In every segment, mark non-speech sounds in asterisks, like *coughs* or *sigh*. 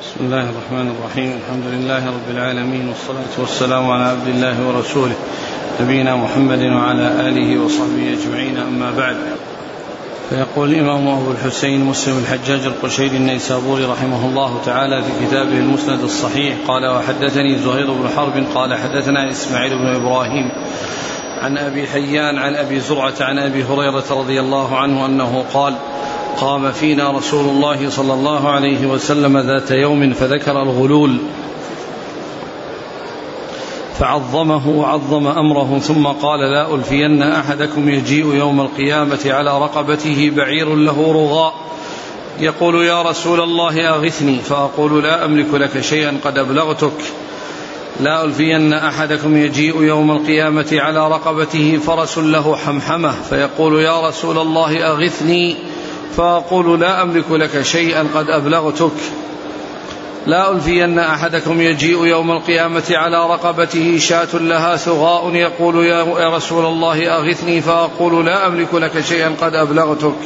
بسم الله الرحمن الرحيم. الحمد لله رب العالمين والصلاة والسلام على عبد الله ورسوله نبينا محمد وعلى آله وصحبه أجمعين. أما بعد فيقول الإمام أبو الحسين مسلم الحجاج القشيري النيسابوري رحمه الله تعالى في كتابه المسند الصحيح قال وحدثني زهير بن حرب قال حدثنا إسماعيل بن إبراهيم عن أبي حيان عن أبي زرعة عن أبي هريرة رضي الله عنه أنه قال قام فينا رسول الله صلى الله عليه وسلم ذات يوم فذكر الغلول. فعظمه وعظم أمره ثم قال لا ألفين أحدكم يجيء يوم القيامة على رقبته بعير له رغاء. يقول يا رسول الله أغثني فأقول لا أملك لك شيئا قد أبلغتك. لا ألفين أحدكم يجيء يوم القيامة على رقبته فرس له حمحمة فيقول يا رسول الله أغثني. فأقول لا أملك لك شيئا قد أبلغتك. لا ألفين أحدكم يجيء يوم القيامة على رقبته شاة لها ثغاء يقول يا رسول الله أغثني فأقول لا أملك لك شيئا قد أبلغتك.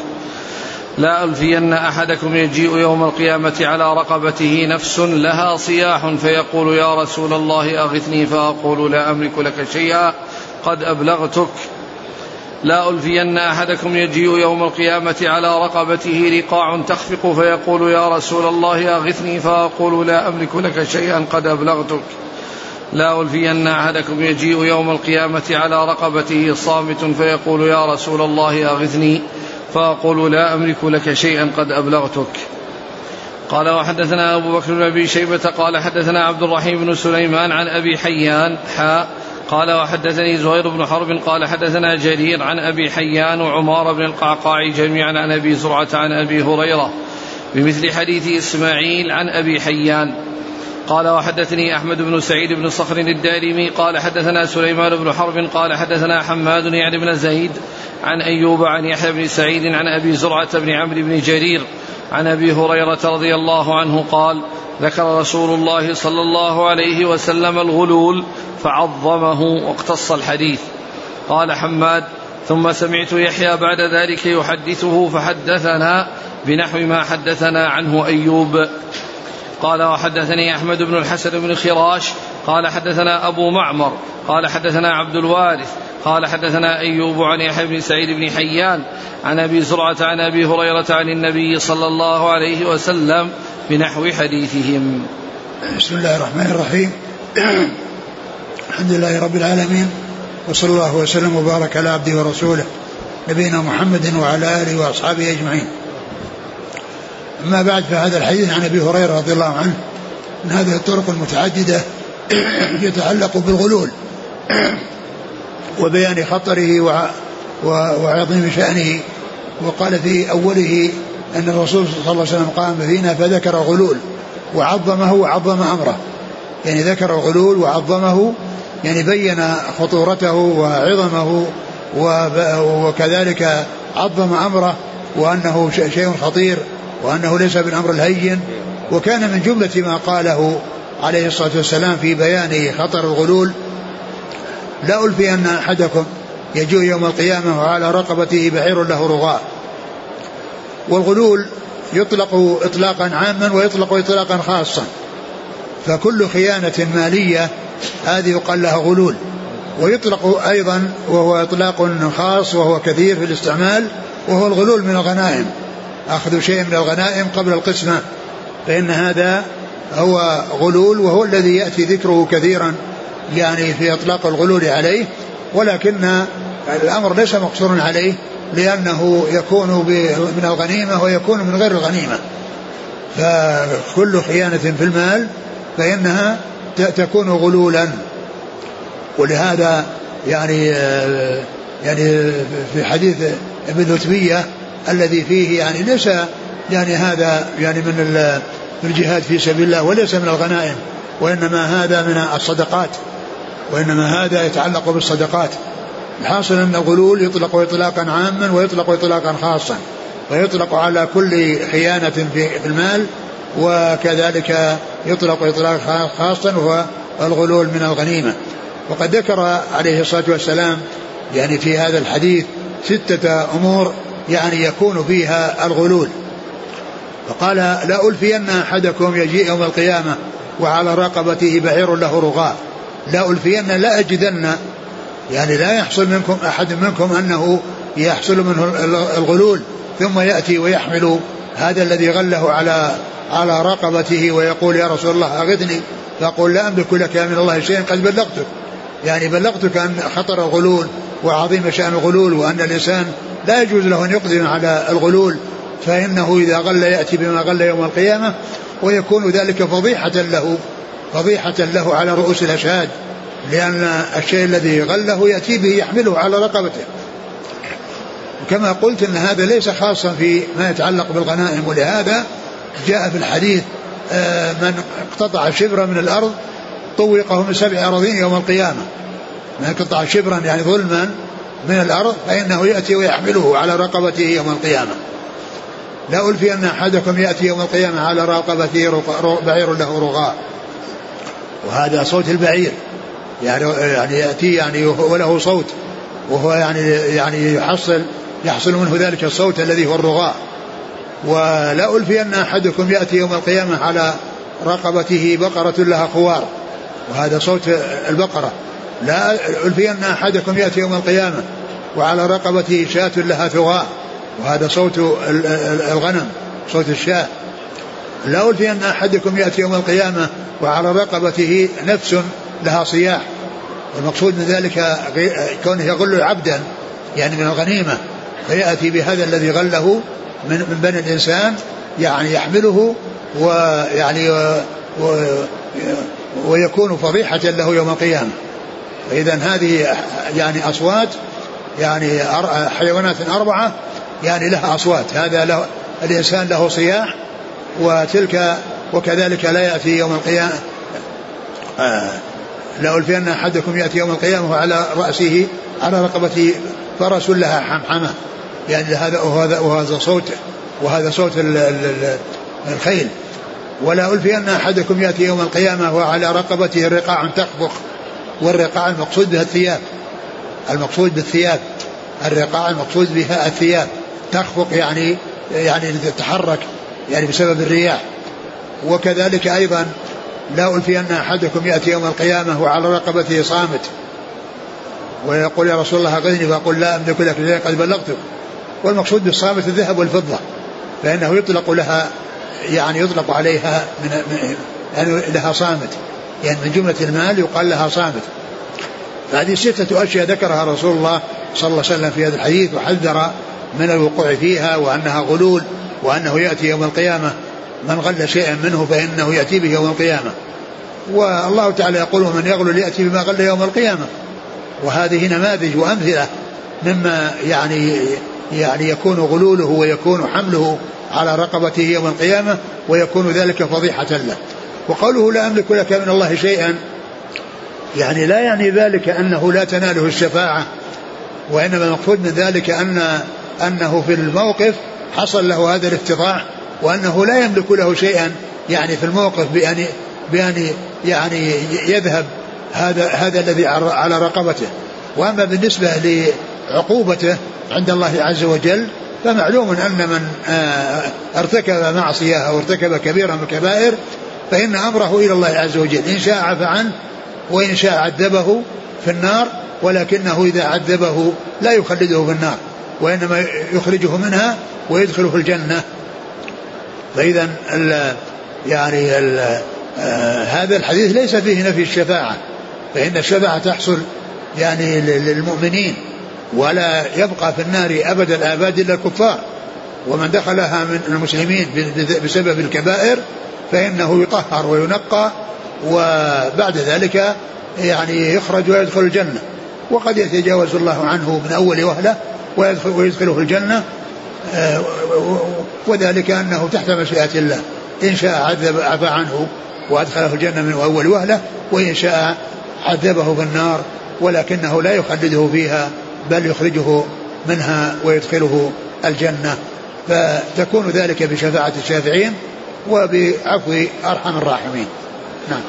لا ألفين أحدكم يجيء يوم القيامة على رقبته نفس لها صياح فيقول يا رسول الله أغثني فأقول لا أملك لك شيئا قد أبلغتك. لا ألفين أحدكم يجيء يوم القيامة على رقبته رقاع تخفق فيقول يا رسول الله أغثني فأقول لا أملك لك شيئا قد أبلغتك. لا ألفين أحدكم يجيء يوم القيامة على رقبته صامت فيقول يا رسول الله أغثني فأقول لا أملك لك شيئا قد أبلغتك. قال وحدثنا أبو بكر بن أبي شيبة قال حدثنا عبد الرحيم بن سليمان عن أبي حيان حاء قال وحدثني زهير بن حرب قال حدثنا جرير عن أبي حيان وعمار بن القعقاع جميعا عن أبي زرعه عن أبي هريرة بمثل حديث إسماعيل عن أبي حيان. قال وحدثني أحمد بن سعيد بن صخر الدارمي قال حدثنا سليمان بن حرب قال حدثنا حماد يعني بن زيد عن أيوب عن يحيى بن سعيد عن أبي زرعة بن عمرو بن جرير عن أبي هريرة رضي الله عنه قال ذكر رسول الله صلى الله عليه وسلم الغلول فعظمه واقتص الحديث. قال حماد ثم سمعت يحيى بعد ذلك يحدثه فحدثنا بنحو ما حدثنا عنه أيوب. قال وحدثني أحمد بن الحسن بن خراش. قال حدثنا أبو معمر. قال حدثنا عبد الوارث. قال حدثنا أيوب عن يحيى بن سعيد بن حيان عن أبي زرعة عن أبي هريرة عن النبي صلى الله عليه وسلم بنحو حديثهم. بسم الله الرحمن الرحيم. الحمد لله رب العالمين وصلى الله وسلم وبارك على عبده ورسوله نبينا محمد وعلى آله وأصحابه أجمعين. أما بعد فهذا الحديث عن أبي هريرة رضي الله عنه من هذه الطرق المتعددة يتعلق بالغلول وبيان خطره وعظيم شأنه وقال في أوله أن الرسول صلى الله عليه وسلم قام فينا فذكر الغلول وعظمه وعظم أمره. يعني ذكر الغلول وعظمه يعني بين خطورته وعظمه وكذلك عظم أمره وأنه شيء خطير وأنه ليس بالأمر الهين. وكان من جملة ما قاله عليه الصلاة والسلام في بيان خطر الغلول لا ألفي أن أحدكم يجوء يوم القيامة وعلى رقبته بعير له رغاء. والغلول يطلق إطلاقا عاما ويطلق إطلاقا خاصا. فكل خيانة مالية هذه يقال لها غلول. ويطلق أيضا وهو إطلاق خاص وهو كثير في الاستعمال وهو الغلول من الغنائم. أخذ شيء من الغنائم قبل القسمة فإن هذا هو غلول وهو الذي يأتي ذكره كثيرا يعني في إطلاق الغلول عليه. ولكن الأمر ليس مقصورا عليه لأنه يكون من الغنيمة ويكون من غير الغنيمة. فكل خيانة في المال فإنها تكون غلولا. ولهذا يعني يعني في حديث ابن لتبية الذي فيه يعني ليس يعني هذا يعني من الجهاد في سبيل الله وليس من الغنائم وإنما هذا من الصدقات وإنما هذا يتعلق بالصدقات. الحاصل أن الغلول يطلق إطلاقا عاما ويطلق إطلاقا خاصا ويطلق على كل خيانة في المال وكذلك يطلق إطلاقا خاصا وهو الغلول من الغنيمة. وقد ذكر عليه الصلاة والسلام يعني في هذا الحديث ستة أمور يعني يكون فيها الغلول. فقال لا ألفين أحدكم يجيء يوم القيامة وعلى رقبته بعير له رغاء لا ألفين لا أجدن يعني لا يحصل منكم أحد منكم أنه يحصل منه الغلول ثم يأتي ويحمل هذا الذي غله على على رقبته ويقول يا رسول الله أغثني فأقول لا أملك لك من الله شيئا قد بلغتك. يعني بلغتك أن خطر الغلول وعظيم شأن الغلول وأن الإنسان لا يجوز له أن يقدم على الغلول فإنه إذا غل يأتي بما غل يوم القيامة ويكون ذلك فضيحة له فضيحة له على رؤوس الأشهاد. لأن الشيء الذي غله يأتي به يحمله على رقبته. وكما قلت أن هذا ليس خاصا في ما يتعلق بالغنائم ولهذا جاء في الحديث آه، من اقتطع شبرا من الأرض طوقه من سبع أراضين يوم القيامة. من اقتطع شبرا يعني ظلما من الأرض فإنه يأتي ويحمله على رقبته يوم القيامة. لا ألفي أن أحدكم يأتي يوم القيامة على رقبته بعير له رغاء وهذا صوت البعير. يعني يعني يأتي يعني وله صوت وهو يعني يعني يحصل يحصل منه ذلك الصوت الذي هو الرغاء. ولا ألفي أن أحدكم يأتي يوم القيامة على رقبته بقرة لها خوار وهذا صوت البقرة. لا ألفي أن أحدكم يأتي يوم القيامة وعلى رقبته شاة لها ثغاء وهذا صوت الغنم صوت الشاة. لا ألفي أن أحدكم يأتي يوم القيامة وعلى رقبته نفس لها صياح والمقصود من ذلك كونه يغل عبدا يعني من الغنيمة. فيأتي بهذا الذي غله من, من بني الإنسان يعني يحمله ويعني و ويكون فضيحة له يوم القيامة. فإذا هذه يعني أصوات يعني حيوانات أربعة يعني لها أصوات. هذا له الإنسان له صياح وتلك وكذلك لا يأتي يوم القيامة. آه. لا ألفين أحدكم يأتي يوم القيامة وعلى رأسه على رقبته فرس لها حمحمة. يعني هذا وهذا وهذا صوت وهذا صوت الخيل. ولا ألفي أن أحدكم يأتي يوم القيامة وعلى رقبته رقاع تخبخ والرقاع المقصود بها الثياب. المقصود بالثياب. الرقاع المقصود بها الثياب. تخفق يعني يعني تتحرك يعني بسبب الرياح. وكذلك أيضا لا ألفي أن أحدكم يأتي يوم القيامة وعلى رقبته صامت. ويقول يا رسول الله أغذني فأقول لا أملك لك شيئا قد بلغتك والمقصود بالصامت الذهب والفضة فإنه يطلق لها يعني يطلق عليها من يعني لها صامت. يعني من جملة المال يقال لها صامت. فهذه ستة أشياء ذكرها رسول الله صلى الله عليه وسلم في هذا الحديث وحذر من الوقوع فيها وأنها غلول وأنه يأتي يوم القيامة من غل شيئا منه فإنه يأتي به يوم القيامة. والله تعالى يقول من يغلل يأتي بما غل يوم القيامة. وهذه نماذج وأمثلة مما يعني يعني يكون غلوله ويكون حمله على رقبته يوم القيامة ويكون ذلك فضيحة له. وقوله لا أملك لك من الله شيئا يعني لا يعني ذلك أنه لا تناله الشفاعة وإنما المقصود من ذلك أن أنه في الموقف حصل له هذا الافتضاح وأنه لا يملك له شيئا يعني في الموقف بأن بأن يعني يذهب هذا هذا الذي على رقبته. وأما بالنسبة لعقوبته عند الله عز وجل فمعلوم أن من آه، ارتكب معصية أو ارتكب كبيرة من الكبائر فإن أمره إلى الله عز وجل. إن شاء عفى عنه وإن شاء عذبه في النار ولكنه إذا عذبه لا يخلده في النار وإنما يخرجه منها ويدخله الجنة. فإذا يعني ال آه هذا الحديث ليس فيه نفي الشفاعة فإن الشفاعة تحصل يعني للمؤمنين ولا يبقى في النار أبد الآباد إلا الكفار. ومن دخلها من المسلمين بسبب الكبائر فإنه يطهر وينقى وبعد ذلك يعني يخرج ويدخل الجنة. وقد يتجاوز الله عنه من أول وهلة ويدخل ويدخله الجنة وذلك أنه تحت مشيئة الله. إن شاء عذب عفى عنه وأدخله الجنة من أول وهلة وإن شاء عذبه في النار ولكنه لا يخلده فيها بل يخرجه منها ويدخله الجنة. فتكون ذلك بشفاعة الشافعين وبعفو أرحم الراحمين. نعم.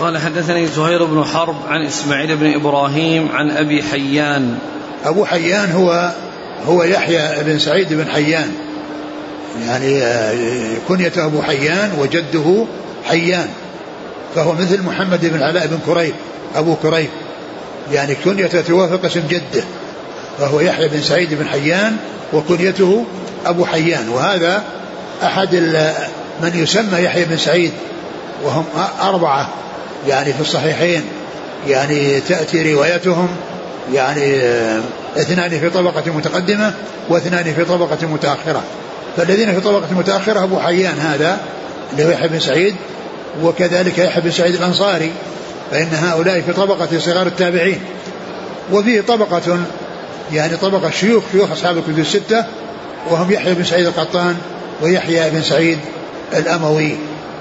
قال حدثني زهير بن حرب عن إسماعيل بن إبراهيم عن أبي حيان. أبو حيان هو هو يحيى بن سعيد بن حيان. يعني كنيته أبو حيان وجده حيان. فهو مثل محمد بن علاء بن كريب أبو كريب. يعني كنيته توافق اسم جده. فهو يحيى بن سعيد بن حيان وكنيته أبو حيان. وهذا أحد من يسمى يحيى بن سعيد وهم أربعة. يعني في الصحيحين. يعني تأتي روايتهم يعني اثنان في طبقة متقدمة واثنان في طبقة متأخرة. فالذين في طبقة متأخرة أبو حيان هذا اللي هو يحيى بن سعيد وكذلك يحيى بن سعيد الأنصاري فإن هؤلاء في طبقة صغار التابعين. وفيه طبقة يعني طبقة شيوخ شيوخ أصحاب الكتب الستة وهم يحيى بن سعيد القطان ويحيى بن سعيد الأموي.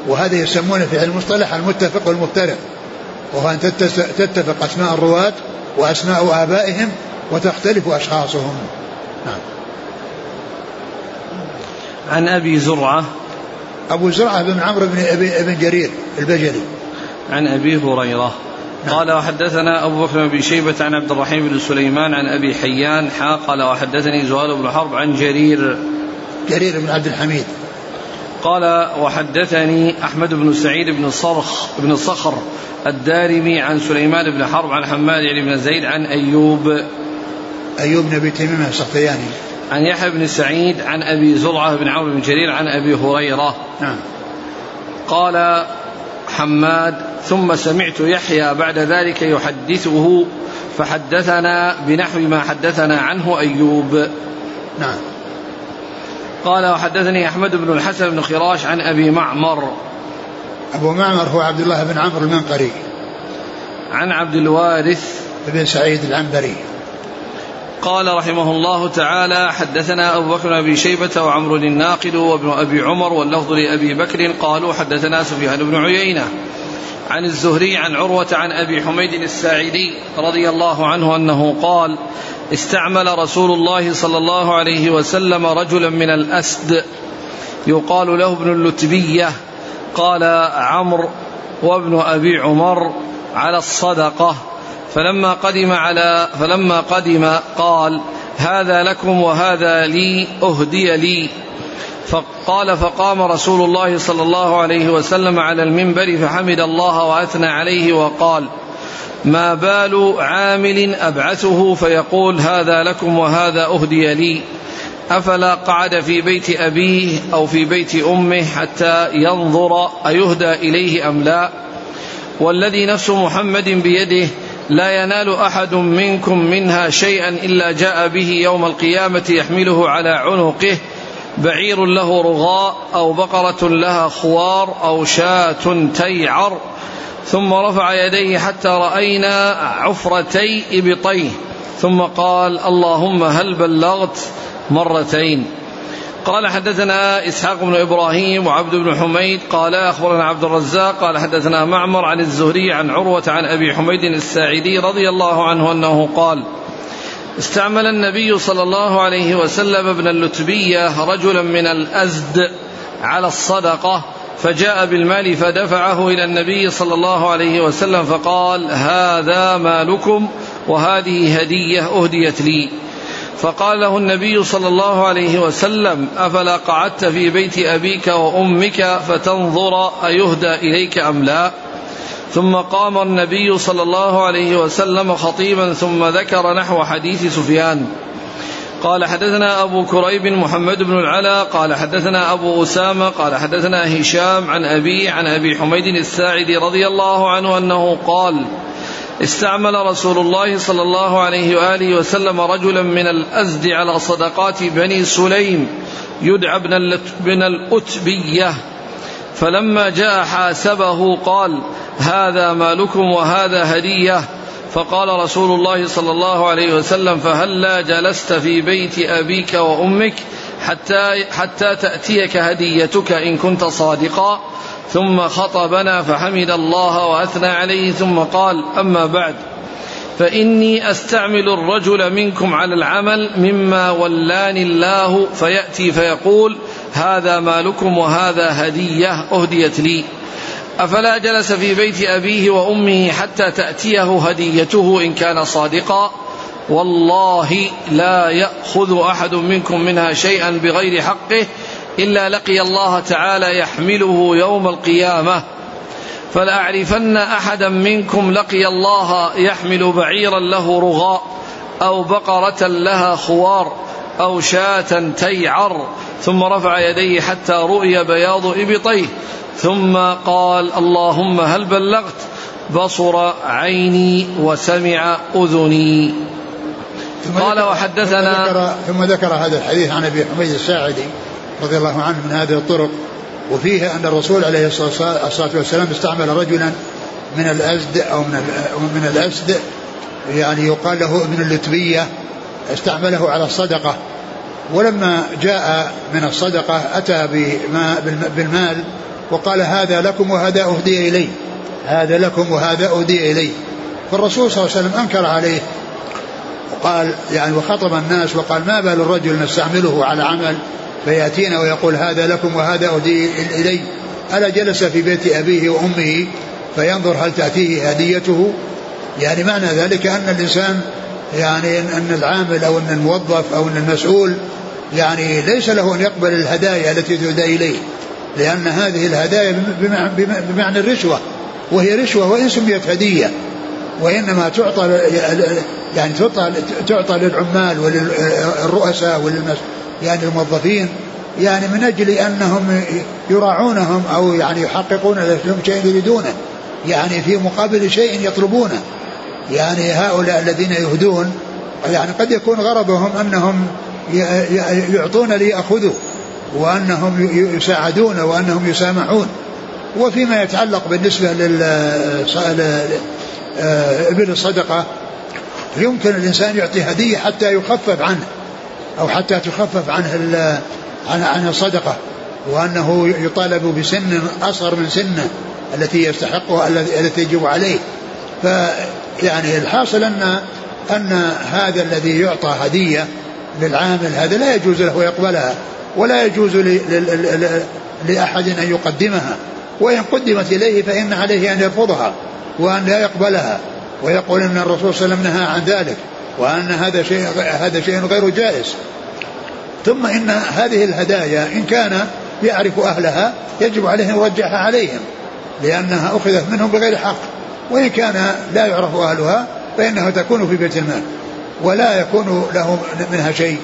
وهذا يسمونه في المصطلح المتفق والمفترق وهو أن تتفق أسماء الرواة وأسماء آبائهم وتختلف أشخاصهم. نعم. عن أبي زرعة. أبو زرعة بن عمرو بن أبي بن جرير البجلي. عن أبي هريرة. نعم. قال وحدثنا أبو بكر بن شيبة عن عبد الرحيم بن سليمان عن أبي حيان حا قال وحدثني زهير بن حرب عن جرير. جرير بن عبد الحميد. قال وحدثني أحمد بن سعيد بن صرخ بن صخر الدارمي عن سليمان بن حرب عن حماد بن زيد عن أيوب. أيوب بن أبي تميم السختياني عن يحيى بن سعيد عن أبي زرعة بن عمرو بن جرير عن أبي هريرة. نعم. قال حماد ثم سمعت يحيى بعد ذلك يحدثه فحدثنا بنحو ما حدثنا عنه أيوب. نعم. قال وحدثني أحمد بن الحسن بن خراش عن أبي معمر. أبو معمر هو عبد الله بن عمرو المنقري. عن عبد الوارث بن سعيد العنبري. قال رحمه الله تعالى حدثنا أبو بكر أبي شيبة وعمر الناقد وابن أبي عمر واللفظ لأبي بكر قالوا حدثنا سفيان بن عيينة عن الزهري عن عروة عن أبي حميد الساعدي رضي الله عنه أنه قال استعمل رسول الله صلى الله عليه وسلم رجلا من الأسد يقال له ابن اللتبية قال عمرو وابن أبي عمر على الصدقة. فلما قدم على فلما قدم قال هذا لكم وهذا لي أهدي لي. فقال فقام رسول الله صلى الله عليه وسلم على المنبر فحمد الله وأثنى عليه وقال ما بال عامل أبعثه فيقول هذا لكم وهذا أهدي لي. أفلا قعد في بيت أبيه أو في بيت أمه حتى ينظر أيهدى إليه أم لا؟ والذي نفس محمد بيده لا ينال أحد منكم منها شيئا إلا جاء به يوم القيامة يحمله على عنقه بعير له رغاء أو بقرة لها خوار أو شاة تيعر. ثم رفع يديه حتى رأينا عفرتي إبطيه. ثم قال اللهم هل بلغت مرتين. قال حدثنا إسحاق بن إبراهيم وعبد بن حميد قال أخبرنا عبد الرزاق قال حدثنا معمر عن الزهري عن عروة عن أبي حميد الساعدي رضي الله عنه أنه قال استعمل النبي صلى الله عليه وسلم ابن اللتبية رجلا من الأزد على الصدقة فجاء بالمال فدفعه إلى النبي صلى الله عليه وسلم فقال هذا مالكم وهذه هدية أهديت لي. فقال له النبي صلى الله عليه وسلم أفلا قعدت في بيت أبيك وأمك فتنظر أيهدى إليك أم لا؟ ثم قام النبي صلى الله عليه وسلم خطيبا ثم ذكر نحو حديث سفيان. قال حدثنا أبو كريب محمد بن العلا قال حدثنا أبو أسامة قال حدثنا هشام عن أبي عن أبي حميد الساعدي رضي الله عنه أنه قال استعمل رسول الله صلى الله عليه وآله وسلم رجلا من الأزد على صدقات بني سليم يدعى ابن الأتبية. فلما جاء حاسبه قال هذا مالكم وهذا هدية. فقال رسول الله صلى الله عليه وسلم فهلا جلست في بيت أبيك وأمك حتى حتى تأتيك هديتك إن كنت صادقا؟ ثم خطبنا فحمد الله وأثنى عليه ثم قال أما بعد فإني أستعمل الرجل منكم على العمل مما ولاني الله فيأتي فيقول هذا مالكم وهذا هدية أهديت لي. أفلا جلس في بيت أبيه وأمه حتى تأتيه هديته إن كان صادقا؟ والله لا يأخذ أحد منكم منها شيئا بغير حقه إلا لقي الله تعالى يحمله يوم القيامة. فلأعرفن أحدا منكم لقي الله يحمل بعيرا له رغاء أو بقرة لها خوار أو شاة تيعر. ثم رفع يديه حتى رؤي بياض إبطيه. ثم قال اللهم هل بلغت؟ بصر عيني وسمع أذني. قال وحدثنا ثم ذكر, ثم ذكر هذا الحديث عن أبي حميد الساعدي. رضي الله عنه من هذه الطرق. وفيه أن الرسول عليه الصلاة والسلام استعمل رجلا من الأزد أو من من الاسد يعني يقال له ابن اللتبية استعمله على الصدقة. ولما جاء من الصدقة أتى بالمال وقال هذا لكم وهذا أهدي الي هذا لكم وهذا أهدي الي فالرسول صلى الله عليه وسلم أنكر عليه. وقال يعني وخطب الناس وقال ما بال الرجل نستعمله على عمل؟ فيأتينا ويقول هذا لكم وهذا أهدي إلي. ألا جلس في بيت أبيه وأمه فينظر هل تأتيه هديته؟ يعني معنى ذلك أن الإنسان يعني أن العامل أو أن الموظف أو أن المسؤول يعني ليس له أن يقبل الهدايا التي تهدى إليه. لأن هذه الهدايا بمعنى الرشوة. وهي رشوة وإن سميت هدية. وإنما تعطى يعني تعطى تعطى للعمال وللرؤساء وللمس يعني الموظفين يعني من أجل أنهم يراعونهم أو يعني يحققون لهم شيء يريدونه يعني في مقابل شيء يطلبونه. يعني هؤلاء الذين يهدون يعني قد يكون غرضهم أنهم يعطون ليأخذوا وأنهم يساعدون وأنهم يسامحون. وفيما يتعلق بالنسبة لل ابن الصدقة يمكن الإنسان يعطي هدية حتى يخفف عنه. أو حتى تخفف عنه عن عن الصدقة وأنه يطالب بسن أصغر من سنه التي يستحقها التي يجب عليه. فيعني الحاصل أن أن هذا الذي يعطى هدية للعامل هذا لا يجوز له يقبلها ولا يجوز لأحد أن يقدمها. وإن قدمت إليه فإن عليه أن يرفضها وأن لا يقبلها. ويقول إن الرسول صلى الله عليه وسلم نهى عن ذلك. وأن هذا شيء هذا شيء غير جائز. ثم إن هذه الهدايا إن كان يعرف أهلها يجب عليه أن يرجعها عليهم لأنها أخذت منهم بغير حق. وإن كان لا يعرف أهلها فإنها تكون في بيت المال ولا يكون له منها شيء.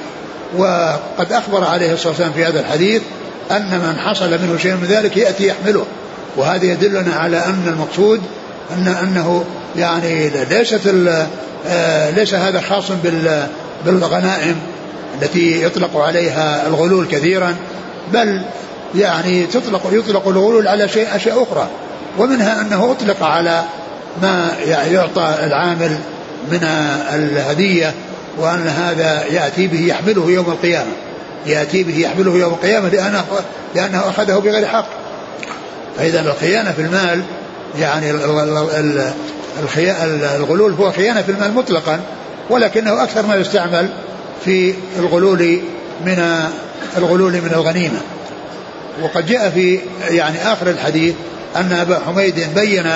وقد أخبر عليه الصلاة والسلام في هذا الحديث أن من حصل منه شيء من ذلك يأتي يحمله. وهذا يدلنا على أن المقصود ان أنه يعني ليست آه، ليس هذا خاص بالغنائم التي يطلق عليها الغلول كثيرا بل يعني تطلق يطلق الغلول على شيء أشياء أخرى. ومنها أنه أطلق على ما يعطى العامل من الهدية وأن هذا يأتي به يحمله يوم القيامة. يأتي به يحمله يوم القيامة لأنه لأنه أخذه بغير حق. فإذا الخيانة في المال يعني الغلول هو خيانة في المال مطلقا ولكنه أكثر ما يستعمل في الغلول من الغلول من الغنيمة. وقد جاء في يعني آخر الحديث أن أبا حميد بين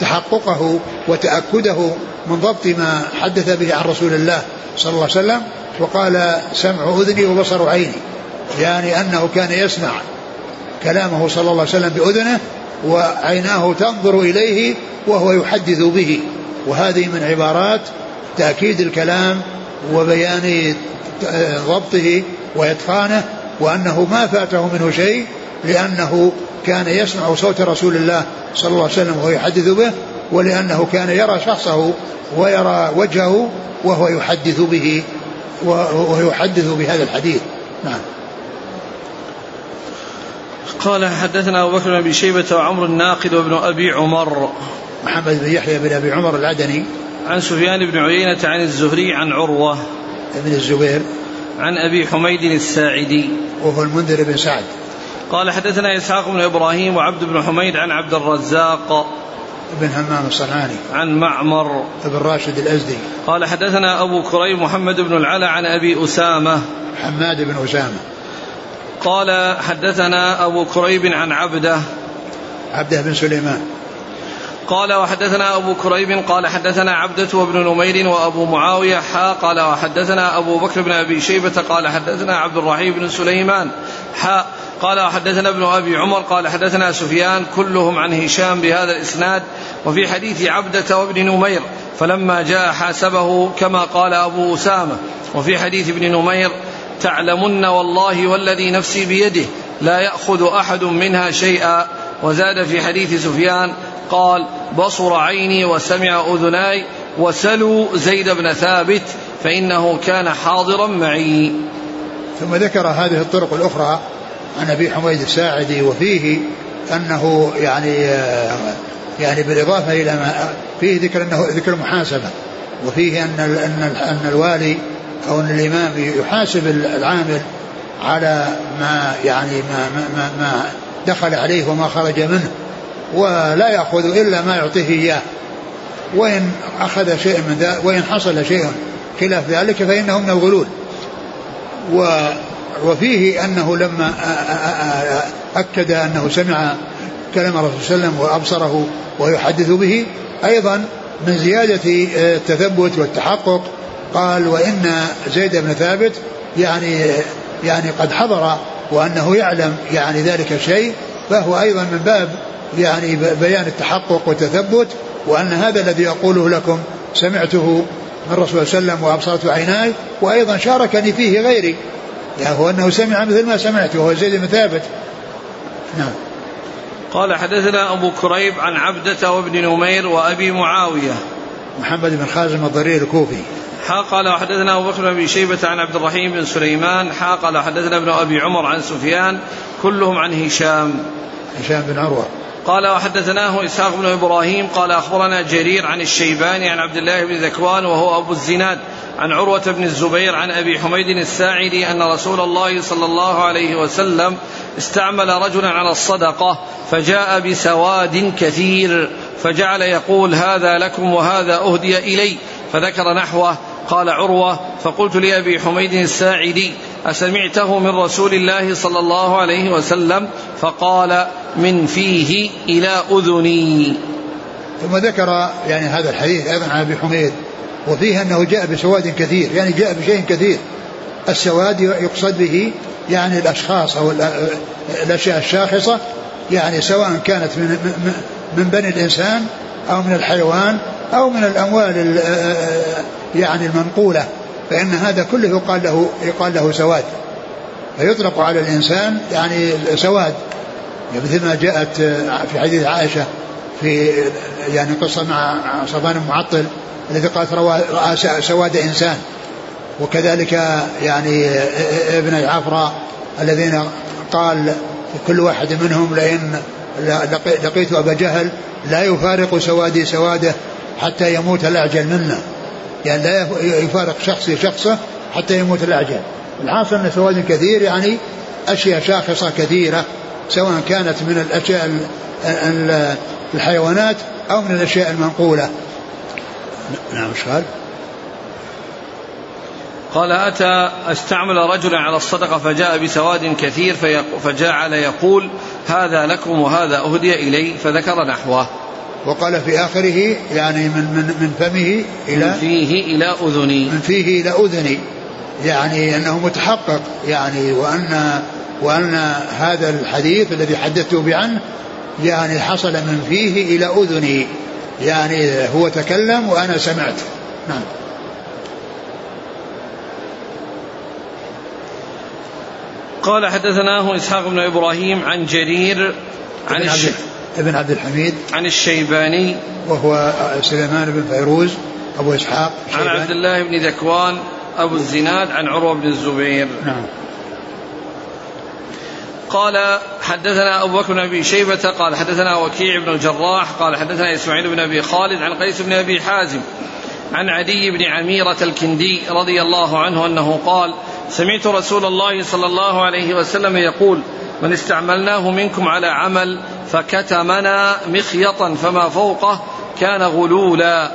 تحققه وتأكده من ضبط ما حدث به عن رسول الله صلى الله عليه وسلم وقال سمع أذني وبصر عيني. يعني أنه كان يسمع كلامه صلى الله عليه وسلم بأذنه وعيناه تنظر إليه وهو يحدث به. وهذه من عبارات تأكيد الكلام وبيان ضبطه وإتقانه وأنه ما فاته منه شيء لأنه كان يسمع صوت رسول الله صلى الله عليه وسلم وهو يحدث به ولأنه كان يرى شخصه ويرى وجهه وهو يحدث به وهو يحدث بهذا الحديث. نعم. قال حدثنا أبو بكر بن أبي شيبة وعمر الناقد وابن أبي عمر. محمد بن يحيى بن أبي عمر العدني. عن سفيان بن عيينة عن الزهري عن عروة. بن الزبير. عن أبي حميد الساعدي. وهو المنذر بن سعد. قال حدثنا إسحاق بن إبراهيم وعبد بن حميد عن عبد الرزاق. بن همام الصنعاني. عن معمر. بن راشد الأزدي. قال حدثنا أبو كريم محمد بن العلا عن أبي أسامة. حماد بن أسامة. قال حدثنا أبو كريب عن عبده. عبده بن سليمان. قال وحدثنا أبو كريب قال حدثنا عبدة وابن نمير وأبو معاوية حا قال وحدثنا أبو بكر بن أبي شيبة قال حدثنا عبد الرحيم بن سليمان حا قال حدثنا ابن أبي عمر قال حدثنا سفيان كلهم عن هشام بهذا الإسناد وفي حديث عبدة وابن نمير فلما جاء حاسبه كما قال أبو أسامة وفي حديث ابن نمير تعلمن والله والذي نفسي بيده لا يأخذ أحد منها شيئا. وزاد في حديث سفيان قال بصر عيني وسمع أذناي وسلوا زيد بن ثابت فإنه كان حاضرا معي. ثم ذكر هذه الطرق الأخرى عن أبي حميد الساعدي وفيه أنه يعني يعني بالإضافة إلى ما فيه ذكر أنه ذكر المحاسبه وفيه أن أن الوالي أو ان الإمام يحاسب العامل على ما يعني ما ما, ما دخل عليه وما خرج منه ولا يأخذ إلا ما يعطيه إياه. وإن أخذ شيء من ذلك وإن حصل شيء خلاف ذلك فانه من الغلول. و وفيه أنه لما أكد أنه سمع كلام الرسول صلى الله عليه وسلم وأبصره ويحدث به أيضا من زيادة التثبت والتحقق قال وإن زيد بن ثابت يعني يعني قد حضر وأنه يعلم يعني ذلك الشيء فهو أيضا من باب يعني بيان التحقق والتثبت وأن هذا الذي أقوله لكم سمعته من الرسول صلى الله عليه وسلم وابصرت عيناي وأيضا شاركني فيه غيري يعني هو أنه سمع مثل ما سمعت وهو زيد بن ثابت. نعم. قال حدثنا أبو كريب عن عبدة وابن نمير وأبي معاوية. محمد بن خازم الضرير الكوفي. حا قال حدثنا أبو بكر بن شيبة عن عبد الرحيم بن سليمان. حا قال حدثنا ابن أبي عمر عن سفيان. كلهم عن هشام. هشام بن عروة. قال وحدثناه إسحاق بن إبراهيم. قال أخبرنا جرير عن الشيباني عن عبد الله بن ذكوان وهو أبو الزناد. عن عروة بن الزبير عن أبي حميد الساعدي أن رسول الله صلى الله عليه وسلم استعمل رجلا على الصدقة فجاء بسواد كثير. فجعل يقول هذا لكم وهذا أهدي إلي. فذكر نحوه قال عروة فقلت لأبي حميد الساعدي أسمعته من رسول الله صلى الله عليه وسلم فقال من فيه إلى أذني. ثم ذكر يعني هذا الحديث أيضا عن أبي حميد وفيه أنه جاء بسواد كثير يعني جاء بشيء كثير. السواد يقصد به يعني الأشخاص أو الأشياء الشاخصة يعني سواء كانت من من بني الإنسان أو من الحيوان أو من الأموال يعني المنقولة فإن هذا كله يقال له يقال له سواد. فيطلق على الإنسان يعني سواد. يعني مثل ما جاءت في حديث عائشة في يعني قصة مع صفان المعطل الذي قالت رأى سواد إنسان. وكذلك يعني ابن العفراء الذين قال كل واحد منهم لئن لقيت أبا جهل لا يفارق سوادي سواده حتى يموت الاعجل منا. يعني لا يفارق شخصي شخصه حتى يموت الاعجل الحاصل ان سواد كثير يعني أشياء شاخصة كثيرة سواء كانت من الأشياء الحيوانات أو من الأشياء المنقولة. نعم إيش قال؟ قال أتى أستعمل رجلا على الصدقة فجاء بسواد كثير فجعل يقول هذا لكم وهذا أهدي إلي فذكر نحوه. وقال في آخره يعني من من من فمه إلى من فيه إلى أذني. من فيه إلى أذني. يعني أنه متحقق يعني وأن وأن هذا الحديث الذي حدثت به عنه يعني حصل من فيه إلى أذني. يعني هو تكلم وأنا سمعت. نعم. قال حدثناه إسحاق بن إبراهيم عن جرير عن ابن, ابن عبد الحميد عن الشيباني وهو سليمان بن فيروز أبو إسحاق عن عبد الله بن ذكوان أبو الزناد عن عروة بن الزبير. نعم. قال حدثنا أبو بكر بن أبي شيبة قال حدثنا وكيع بن الجراح قال حدثنا إسماعيل بن أبي خالد عن قيس بن أبي حازم عن عدي بن عميرة الكندي رضي الله عنه أنه قال سمعت رسول الله صلى الله عليه وسلم يقول من استعملناه منكم على عمل فكتمنا مخيطا فما فوقه كان غلولا.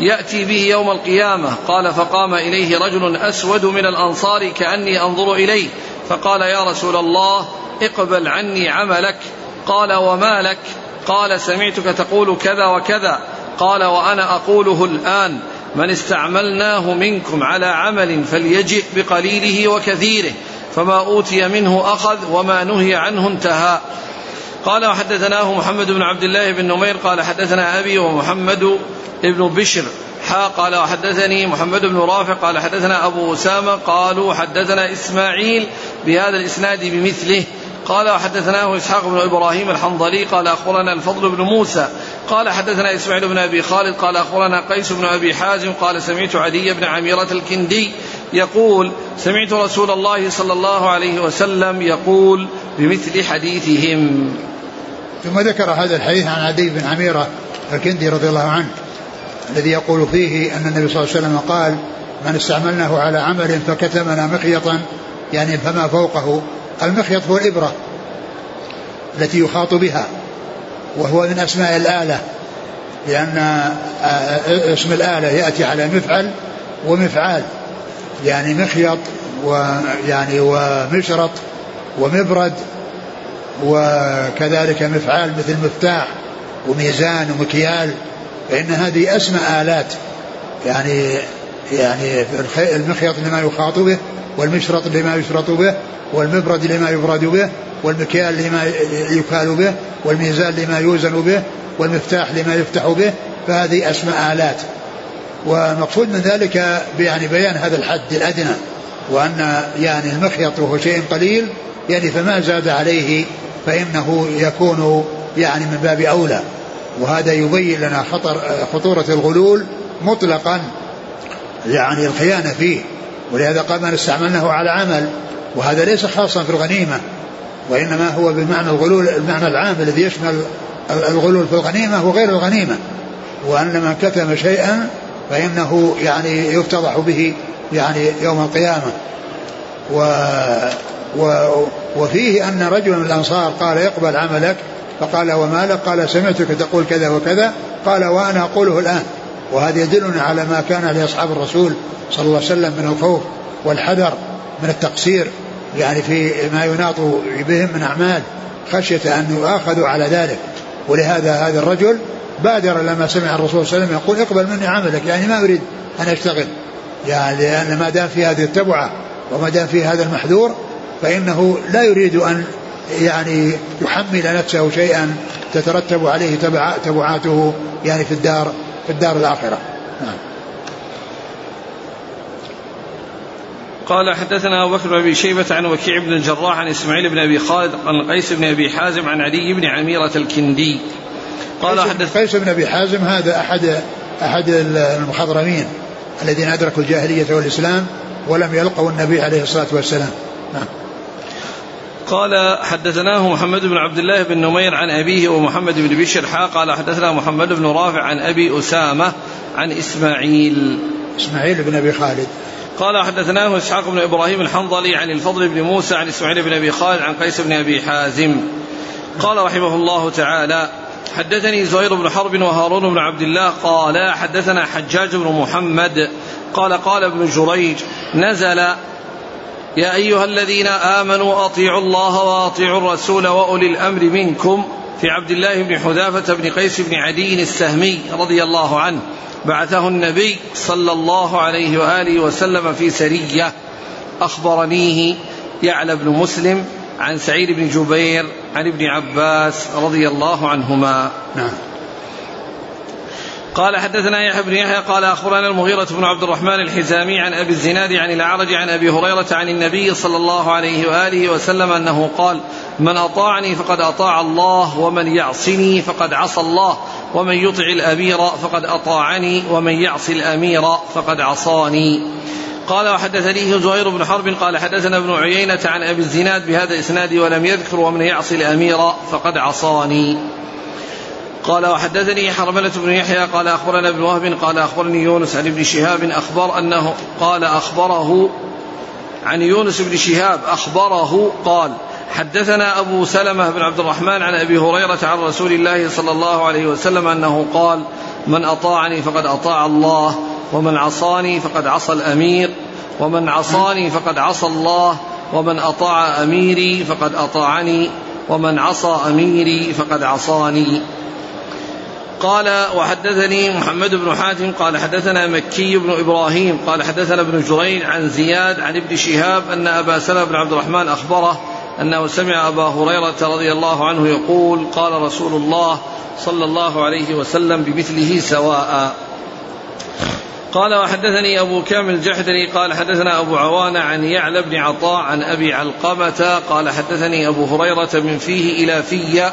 يأتي به يوم القيامة. قال فقام إليه رجل أسود من الأنصار كأني أنظر إليه. فقال يا رسول الله اقبل عني عملك. قال وما لك؟ قال سمعتك تقول كذا وكذا. قال وأنا أقوله الآن من استعملناه منكم على عمل فليجئ بقليله وكثيره. فما أوتي منه أخذ وما نهي عنه انتهى. قال وحدثناه محمد بن عبد الله بن نمير قال حدثنا أبي ومحمد بن بشر. حا قال وحدثني محمد بن رافع قال حدثنا أبو أسامة قالوا حدثنا إسماعيل بهذا الإسناد بمثله. قال وحدثناه إسحاق بن إبراهيم الحنظلي قال أخبرنا الفضل بن موسى قال حدثنا إسماعيل بن أبي خالد قال أخبرنا قيس بن أبي حازم قال سمعت عدي بن عميرة الكندي يقول سمعت رسول الله صلى الله عليه وسلم يقول بمثل حديثهم. ثم ذكر هذا الحديث عن عدي بن عميرة الكندي رضي الله عنه الذي يقول فيه أن النبي صلى الله عليه وسلم قال من استعملناه على عمل فكتمنا مخيطا يعني فما فوقه المخيط هو الإبرة التي يخاط بها. وهو من أسماء الآلة لأن آه، اسم الآلة يأتي على مفعل ومفعال يعني مخيط ويعني ومشرط ومبرد وكذلك مفعال مثل مفتاح وميزان ومكيال فإن هذه أسماء آلات يعني يعني المخيط لما يخاط به والمشرط لما يشرط به والمبرد لما يبرد به والمكيال لما يكال به والميزان لما يوزن به والمفتاح لما يفتح به فهذه أسماء آلات. ومقصود من ذلك يعني بيان هذا الحد الأدنى وأن يعني المخيط وهو شيء قليل يعني فما زاد عليه فإنه يكون يعني من باب أولى. وهذا يبين لنا خطر خطورة الغلول مطلقا يعني الخيانة فيه. ولهذا قال من استعملناه على عمل وهذا ليس خاصا في الغنيمة وإنما هو بمعنى الغلول المعنى العام الذي يشمل الغلول في الغنيمة وغير الغنيمة وأن من كتم شيئا فإنه يعني يفتضح به يعني يوم القيامة. و و وفيه أن رجلا من الأنصار قال يقبل عملك فقال وما لك قال سمعتك تقول كذا وكذا قال وأنا أقوله الآن. وهذا يدلنا على ما كان لأصحاب الرسول صلى الله عليه وسلم من الخوف والحذر من التقصير يعني في ما يناط بهم من أعمال خشية أن يؤاخذوا على ذلك. ولهذا هذا الرجل بادر لما سمع الرسول صلى الله عليه وسلم يقول اقبل مني عملك يعني ما أريد أن أشتغل. يعني لأن ما دام في هذه التبعة وما دام في هذا المحذور فإنه لا يريد أن يعني يحمل نفسه شيئا تترتب عليه تبعاته يعني في الدار. في الدار الآخرة. نعم. قال حدثنا ابو بكر بن شيبة عن وكيع بن الجراح عن إسماعيل بن أبي خالد عن قيس بن أبي حازم عن علي بن عميرة الكندي. قال حدث قيس بن أبي حازم هذا احد أحد المخضرمين الذين أدركوا الجاهلية والإسلام ولم يلقوا النبي عليه الصلاة والسلام. نعم. قال حدثناه محمد بن عبد الله بن نمير عن أبيه ومحمد بن بشر حا قال حدثنا محمد بن رافع عن أبي أسامة عن إسماعيل. إسماعيل بن أبي خالد. قال حدثناه إسحاق بن إبراهيم الحنظلي عن الفضل بن موسى عن إسماعيل بن أبي خالد عن قيس بن أبي حازم. قال رحمه الله تعالى حدثني زهير بن حرب وهارون بن عبد الله قال حدثنا حجاج بن محمد قال قال ابن جريج نزل يا أيها الذين آمنوا أطيعوا الله وأطيعوا الرسول وأولي الأمر منكم. في عبد الله بن حذافة بن قيس بن عدي السهمي رضي الله عنه بعثه النبي صلى الله عليه وآله وسلم في سرية أخبرنيه يعلى بن مسلم عن سعيد بن جبير عن ابن عباس رضي الله عنهما. نعم. قال حدثنا يحيى بن يحيى قال أخبرنا المغيرة بن عبد الرحمن الحزامي عن أبي الزناد عن الأعرج عن أبي هريرة عن النبي صلى الله عليه وآله وسلم أنه قال: من أطاعني فقد أطاع الله ومن يعصني فقد عصى الله ومن يطع الأمير فقد أطاعني ومن يعص الأمير فقد عصاني. قال وحدثني زهير بن حرب قال حدثنا ابن عيينة عن أبي الزناد بهذا الإسناد ولم يذكر ومن يعص الأمير فقد عصاني. قال وحدثني حرملة بن يحيى قال أخبرنا ابن وهب قال أخبرني يونس عن ابن شهاب أخبر أنه قال أخبره عن يونس بن شهاب أخبره قال حدثنا أبو سلمة بن عبد الرحمن عن أبي هريرة عن رسول الله صلى الله عليه وسلم أنه قال من أطاعني فقد أطاع الله ومن عصاني فقد عصى الأمير ومن عصاني فقد عصى الله ومن أطاع أميري فقد أطاعني ومن عصى أميري فقد عصاني قال وحدثني محمد بن حاتم قال حدثنا مكي بن إبراهيم قال حدثنا ابن جريج عن زياد عن ابن شهاب أن أبا سلمة بن عبد الرحمن أخبره أنه سمع أبا هريرة رضي الله عنه يقول قال رسول الله صلى الله عليه وسلم بمثله سواء. قال وحدثني أبو كامل الجحدري قال حدثنا أبو عوانة عن يعلى بن عطاء عن أبي علقمة قال حدثني أبو هريرة من فيه إلى في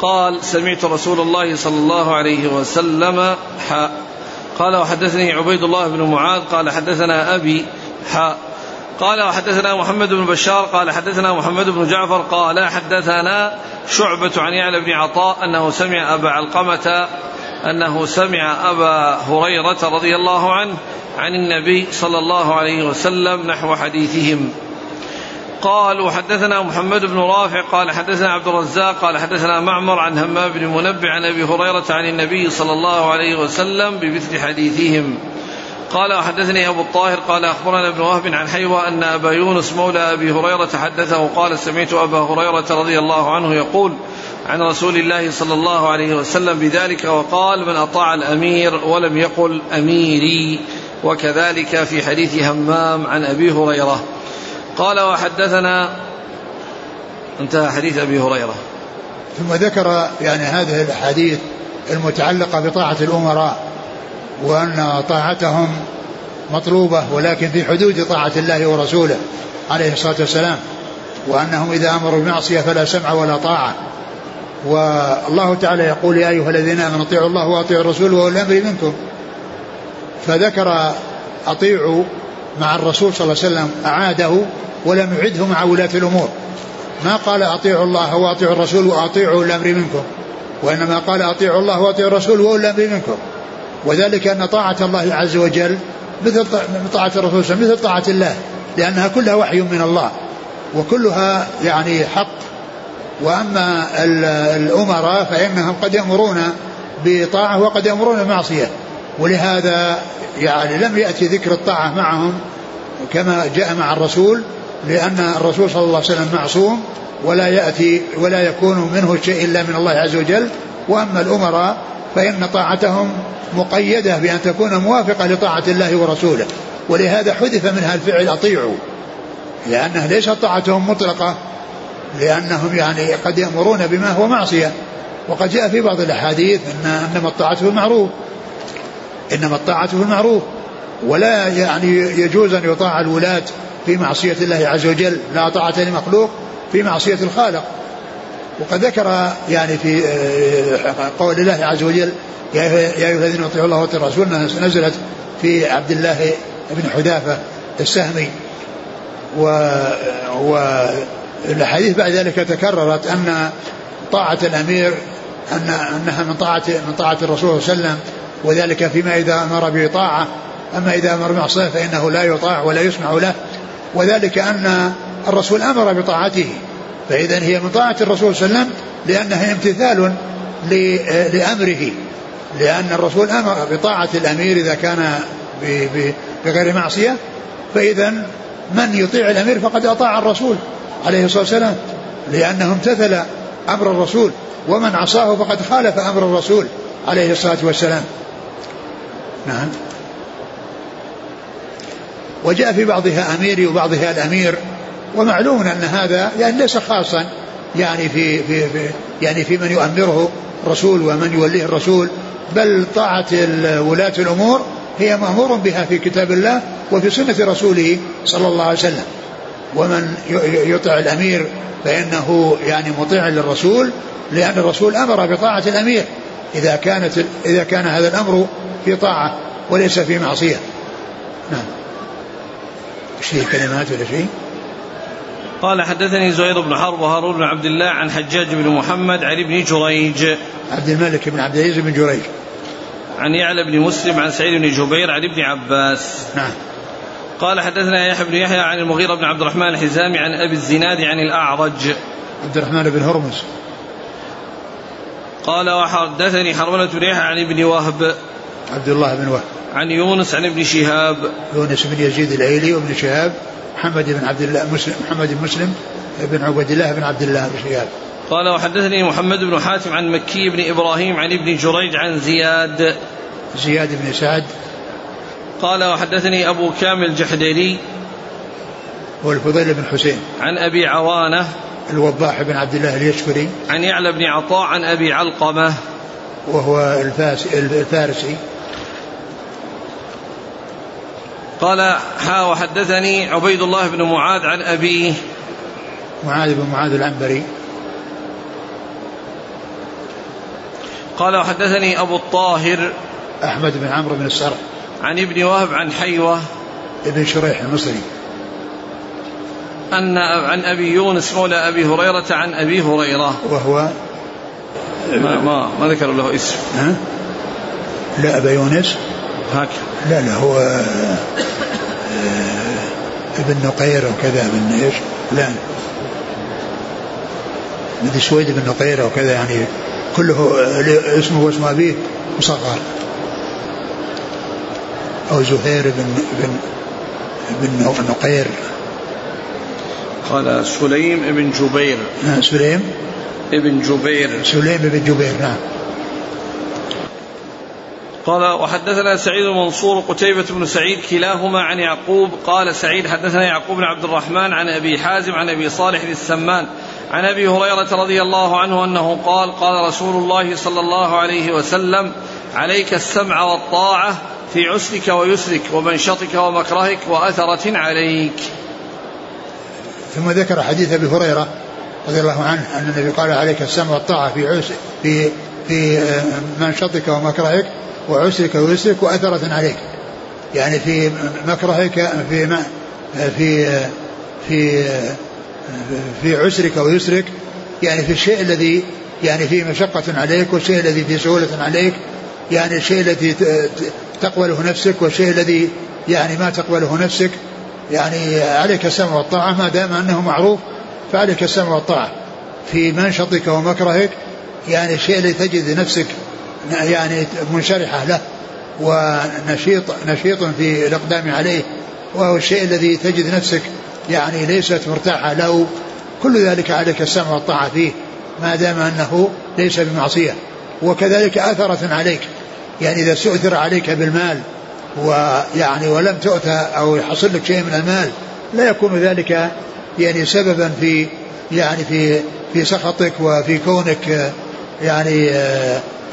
قال سمعت رسول الله صلى الله عليه وسلم حاء قال وحدثني عبيد الله بن معاذ. قال حدثنا أبي حاء قال وحدثنا محمد بن بشار. قال حدثنا محمد بن جعفر. قال حدثنا شعبة عن يعلى بن عطاء أنه سمع أبا علقمة أنه سمع أبا هريرة رضي الله عنه عن النبي صلى الله عليه وسلم نحو حديثهم. قال وحدثنا محمد بن رافع قال حدثنا عبد الرزاق قال حدثنا معمر عن همام بن منبع عن أبي هريرة عن النبي صلى الله عليه وسلم بمثل حديثهم. قال وحدثني أبو الطاهر قال أخبرنا ابن وهب عن حيوى أن أبا يونس مولى أبي هريرة حدثه قال سمعت أبا هريرة رضي الله عنه يقول عن رسول الله صلى الله عليه وسلم بذلك وقال من أطاع الأمير ولم يقل أميري. وكذلك في حديث همام عن أبي هريرة. قال وحدثنا انتهى حديث أبي هريرة. ثم ذكر يعني هذه الأحاديث المتعلقة بطاعة الأمراء وأن طاعتهم مطلوبة ولكن في حدود طاعة الله ورسوله عليه الصلاة والسلام وأنهم إذا أمروا بمعصيه فلا سمع ولا طاعة. والله تعالى يقول يا أيها الذين آمنوا اطيعوا الله وأطيعوا الرسول وأولي الأمر منكم. فذكر أطيعوا مع الرسول صلى الله عليه وسلم أعاده ولم يعده مع ولاة الأمور. ما قال أطيعوا الله وأطيعوا الرسول وأطيعوا الأمر منكم. وإنما قال أطيعوا الله وأطيعوا الرسول واولي الأمر منكم. وذلك أن طاعة الله عز وجل مثل طاعه الرسول مثل طاعة الله لأنها كلها وحي من الله. وكلها يعني حق. وأما الأمراء فإنهم قد يأمرون بطاعة وقد يأمرون بمعصية. ولهذا يعني لم يأتي ذكر الطاعة معهم كما جاء مع الرسول لأن الرسول صلى الله عليه وسلم معصوم ولا يأتي ولا يكون منه شيء إلا من الله عز وجل. وأما الأمراء فإن طاعتهم مقيدة بأن تكون موافقة لطاعة الله ورسوله. ولهذا حذف منها الفعل أطيعوا لأنها ليست طاعتهم مطلقة لأنهم يعني قد يأمرون بما هو معصية. وقد جاء في بعض الأحاديث أن إنما الطاعة في المعروف إنما الطاعة في المعروف ولا يعني يجوز أن يطاع الولاة في معصية الله عز وجل لا طاعة لمخلوق في معصية الخالق. وقد ذكر يعني في آه، قول الله عز وجل يا أيها الذين اطيعوا الله واطيعوا الرسول نزلت في عبد الله بن حذافة السهمي. و, و الأحاديث بعد ذلك تكررت أن طاعة الأمير أن أنها من طاعة من طاعة الرسول صلى الله عليه وسلم وذلك فيما إذا أمر بطاعة أما إذا أمر بمعصية فإنه لا يطاع ولا يسمع له. وذلك أن الرسول أمر بطاعته. فإذا هي من طاعة الرسول صلى الله عليه وسلم لأنها امتثال لأمره. لأن الرسول أمر بطاعة الأمير إذا كان بغير معصية. فإذا من يطيع الأمير فقد أطاع الرسول عليه الصلاة والسلام. لأنه امتثل أمر الرسول. ومن عصاه فقد خالف أمر الرسول عليه الصلاة والسلام. نعم. وجاء في بعضها أميري وبعضها الأمير ومعلوم أن هذا يعني ليس خاصا يعني في, في, في يعني في من يؤمره الرسول ومن يوليه الرسول بل طاعة ولاة الأمور هي مأمور بها في كتاب الله وفي سنة رسوله صلى الله عليه وسلم. ومن يطع الأمير فإنه يعني مطيع للرسول لأن الرسول أمر بطاعة الأمير. إذا كانت إذا كان هذا الأمر في طاعة وليس في معصية. نعم. فيه كلمات ولا شيء؟ قال حدثني زهير بن حرب وهارون بن عبد الله عن حجاج بن محمد عن ابن جريج. عبد الملك بن عبد العزيز بن جريج. عن يعلى بن مسلم عن سعيد بن جبير عن ابن عباس. نعم. قال حدثنا يحيى بن يحيى عن المغيرة بن عبد الرحمن الحزامي عن أبي الزناد عن الأعرج. عبد الرحمن بن هرمز. قال وحدثني حرملة بن يحيى عن ابن وهب. عبد الله بن وهب. عن يونس عن ابن شهاب. يونس بن يزيد الايلي وابن شهاب. محمد بن عبد الله مسلم محمد بن مسلم بن عبد الله بن عبد الله بن شهاب. قال وحدثني محمد بن حاتم عن مكي بن إبراهيم عن ابن جريج عن زياد. زياد بن سعد. قال وحدثني أبو كامل الجحدري والفضيل بن حسين. عن أبي عوانة الوضاح بن عبد الله اليشكري. عن يعلى بن عطاء عن أبي علقمة. وهو الفاس الفارسي. قال ها وحدثني عبيد الله بن معاذ عن أبيه معاذ بن معاذ العنبري. قال وحدثني أبو الطاهر. أحمد بن عمرو بن السرح. عن ابن وهب عن حيوة. ابن شريح المصري. أن عن أبي يونس مولى أبي هريرة عن أبي هريرة. وهو ما ما, ما ذكر له اسم. ها؟ لا أبا يونس؟ هكذا لا لا هو آه، ابن نقير وكذا من إيش؟ لا. ابن سويد بن نقير وكذا يعني كله آه، اسمه واسم ابيه مصغر. أو زهير بن بن بن نقير. قال سليم بن جبير. نعم سليم. ابن جبير. سليم بن جبير نعم. قال وحدثنا سعيد المنصور قتيبة بن سعيد كلاهما عن يعقوب. قال سعيد حدثنا يعقوب بن عبد الرحمن عن أبي حازم عن أبي صالح السمان عن أبي هريرة رضي الله عنه أنه قال قال رسول الله صلى الله عليه وسلم عليك السمع والطاعة في عسرك ويسرك ومنشطك ومكرهك وأثرة عليك. ثم ذكر حديث أبي هريرة رضي الله عنه أن النبي قال عليك السمع والطاعة في عسر في في آه، منشطك ومكرهك وعسرك ويسرك وأثرة عليك. يعني في مكرهك في ما في في في عسرك ويسرك. يعني في الشيء الذي يعني فيه مشقة عليك والشيء الذي فيه سهولة عليك. يعني الشيء الذي تقبله نفسك والشيء الذي يعني ما تقبله نفسك. يعني عليك السمع والطاعة ما دام أنه معروف فعليك السمع والطاعة. في منشطك ومكرهك يعني الشيء الذي تجد نفسك يعني منشرحة له ونشيط نشيط في الإقدام عليه وهو الشيء الذي تجد نفسك يعني ليست مرتاحة له. كل ذلك عليك السمع والطاعة فيه ما دام أنه ليس بمعصية. وكذلك أثرة عليك يعني إذا استؤثر عليك بالمال ويعني ولم تؤتى أو يحصل لك شيء من المال لا يكون ذلك يعني سببا في يعني في في سخطك وفي كونك يعني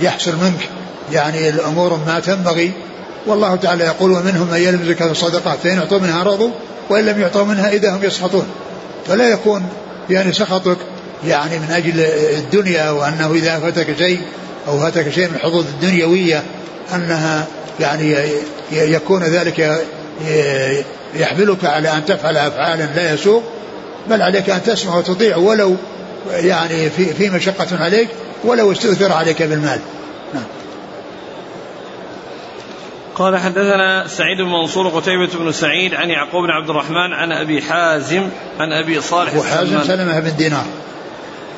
يحصل منك يعني الأمور ما تنبغي. والله تعالى يقول ومنهم من يلمزك في الصدقات فإن أعطوا منها رضوا وإن لم يعطوا منها إذا هم يسخطون. فلا يكون يعني سخطك يعني من أجل الدنيا وأنه إذا فاتك شيء أو فاتك شيء من الحظوظ الدنيوية أنها يعني يكون ذلك يحملك على أن تفعل أفعالا لا يسوق بل عليك أن تسمع وتطيع ولو يعني في في مشقة عليك ولو استؤثر عليك بالمال. نعم. قال حدثنا سعيد بن منصور قتيبة بن سعيد عن يعقوب بن عبد الرحمن عن أبي حازم عن أبي صالح وحازم سلمة بن دينار.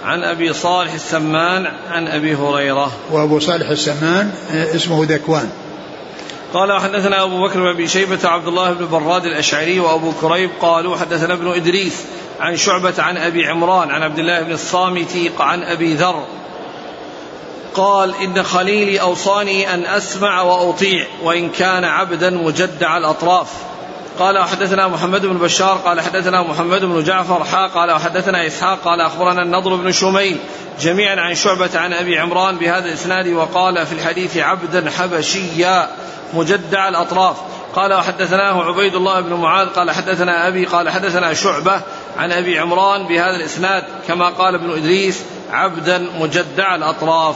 عن أبي صالح السمان عن أبي هريرة. وأبو صالح السمان اسمه ذكوان. قال وحدثنا أبو بكر بن أبي شيبة عبد الله بن براد الأشعري وأبو كريب قالوا حدثنا ابن إدريس عن شعبة عن أبي عمران عن عبد الله بن الصامت عن أبي ذر قال إن خليلي أوصاني أن أسمع وأطيع وإن كان عبدا مجدع الأطراف. قال وحدثنا محمد بن بشار قال حدثنا محمد بن جعفر حا قال وحدثنا إسحاق قال أخبرنا النضر بن شميل جميعا عن شعبة عن أبي عمران بهذا الإسناد وقال في الحديث عبدا حبشيا مجدع الأطراف. قال وحدثناه عبيد الله بن معاذ قال حدثنا أبي قال حدثنا شعبة عن أبي عمران بهذا الإسناد كما قال ابن إدريس عبدا مجدع الأطراف.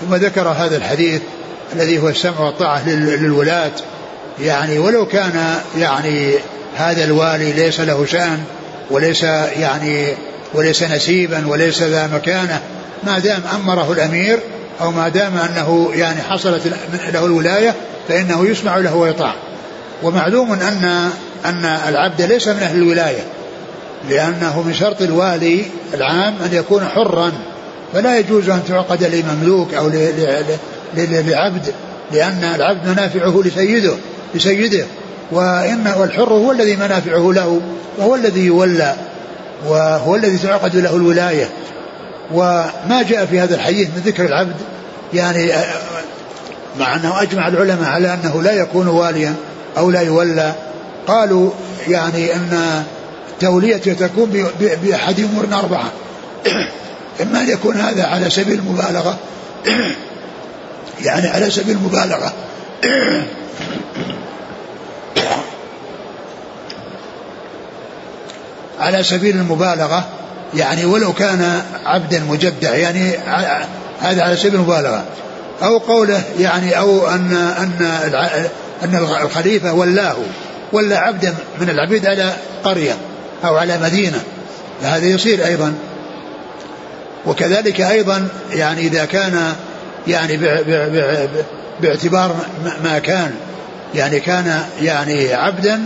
ثم ذكر هذا الحديث الذي هو السمع والطاعة للولاة. يعني ولو كان يعني هذا الوالي ليس له شأن وليس يعني وليس نسيبا وليس ذا مكانة ما دام أمره الأمير أو ما دام أنه يعني حصلت له الولاية فإنه يسمع له ويطاع. ومعلوم أن أن العبد ليس من أهل الولاية لأنه من شرط الوالي العام أن يكون حرا فلا يجوز أن تعقد لمملوك أو لعبد لأن العبد منافعه لسيده. لسيده وإن والحر هو الذي منافعه له وهو الذي يولى وهو الذي تعقد له الولاية. وما جاء في هذا الحديث من ذكر العبد يعني مع أنه أجمع العلماء على أنه لا يكون واليا أو لا يولى. قالوا يعني أن توليته تكون بأحد أمور أربعة. *coughs* إما أن يكون هذا على سبيل المبالغة. *coughs* يعني على سبيل المبالغة. *coughs* على سبيل المبالغة يعني ولو كان عبدا مجدع يعني هذا على سبيل المبالغة. أو قوله يعني أو أن أن أن الخليفة ولاه ولا عبدا من العبيد على قرية أو على مدينة. فهذا يصير أيضا. وكذلك أيضا يعني إذا كان يعني باعتبار ما كان يعني كان يعني عبدا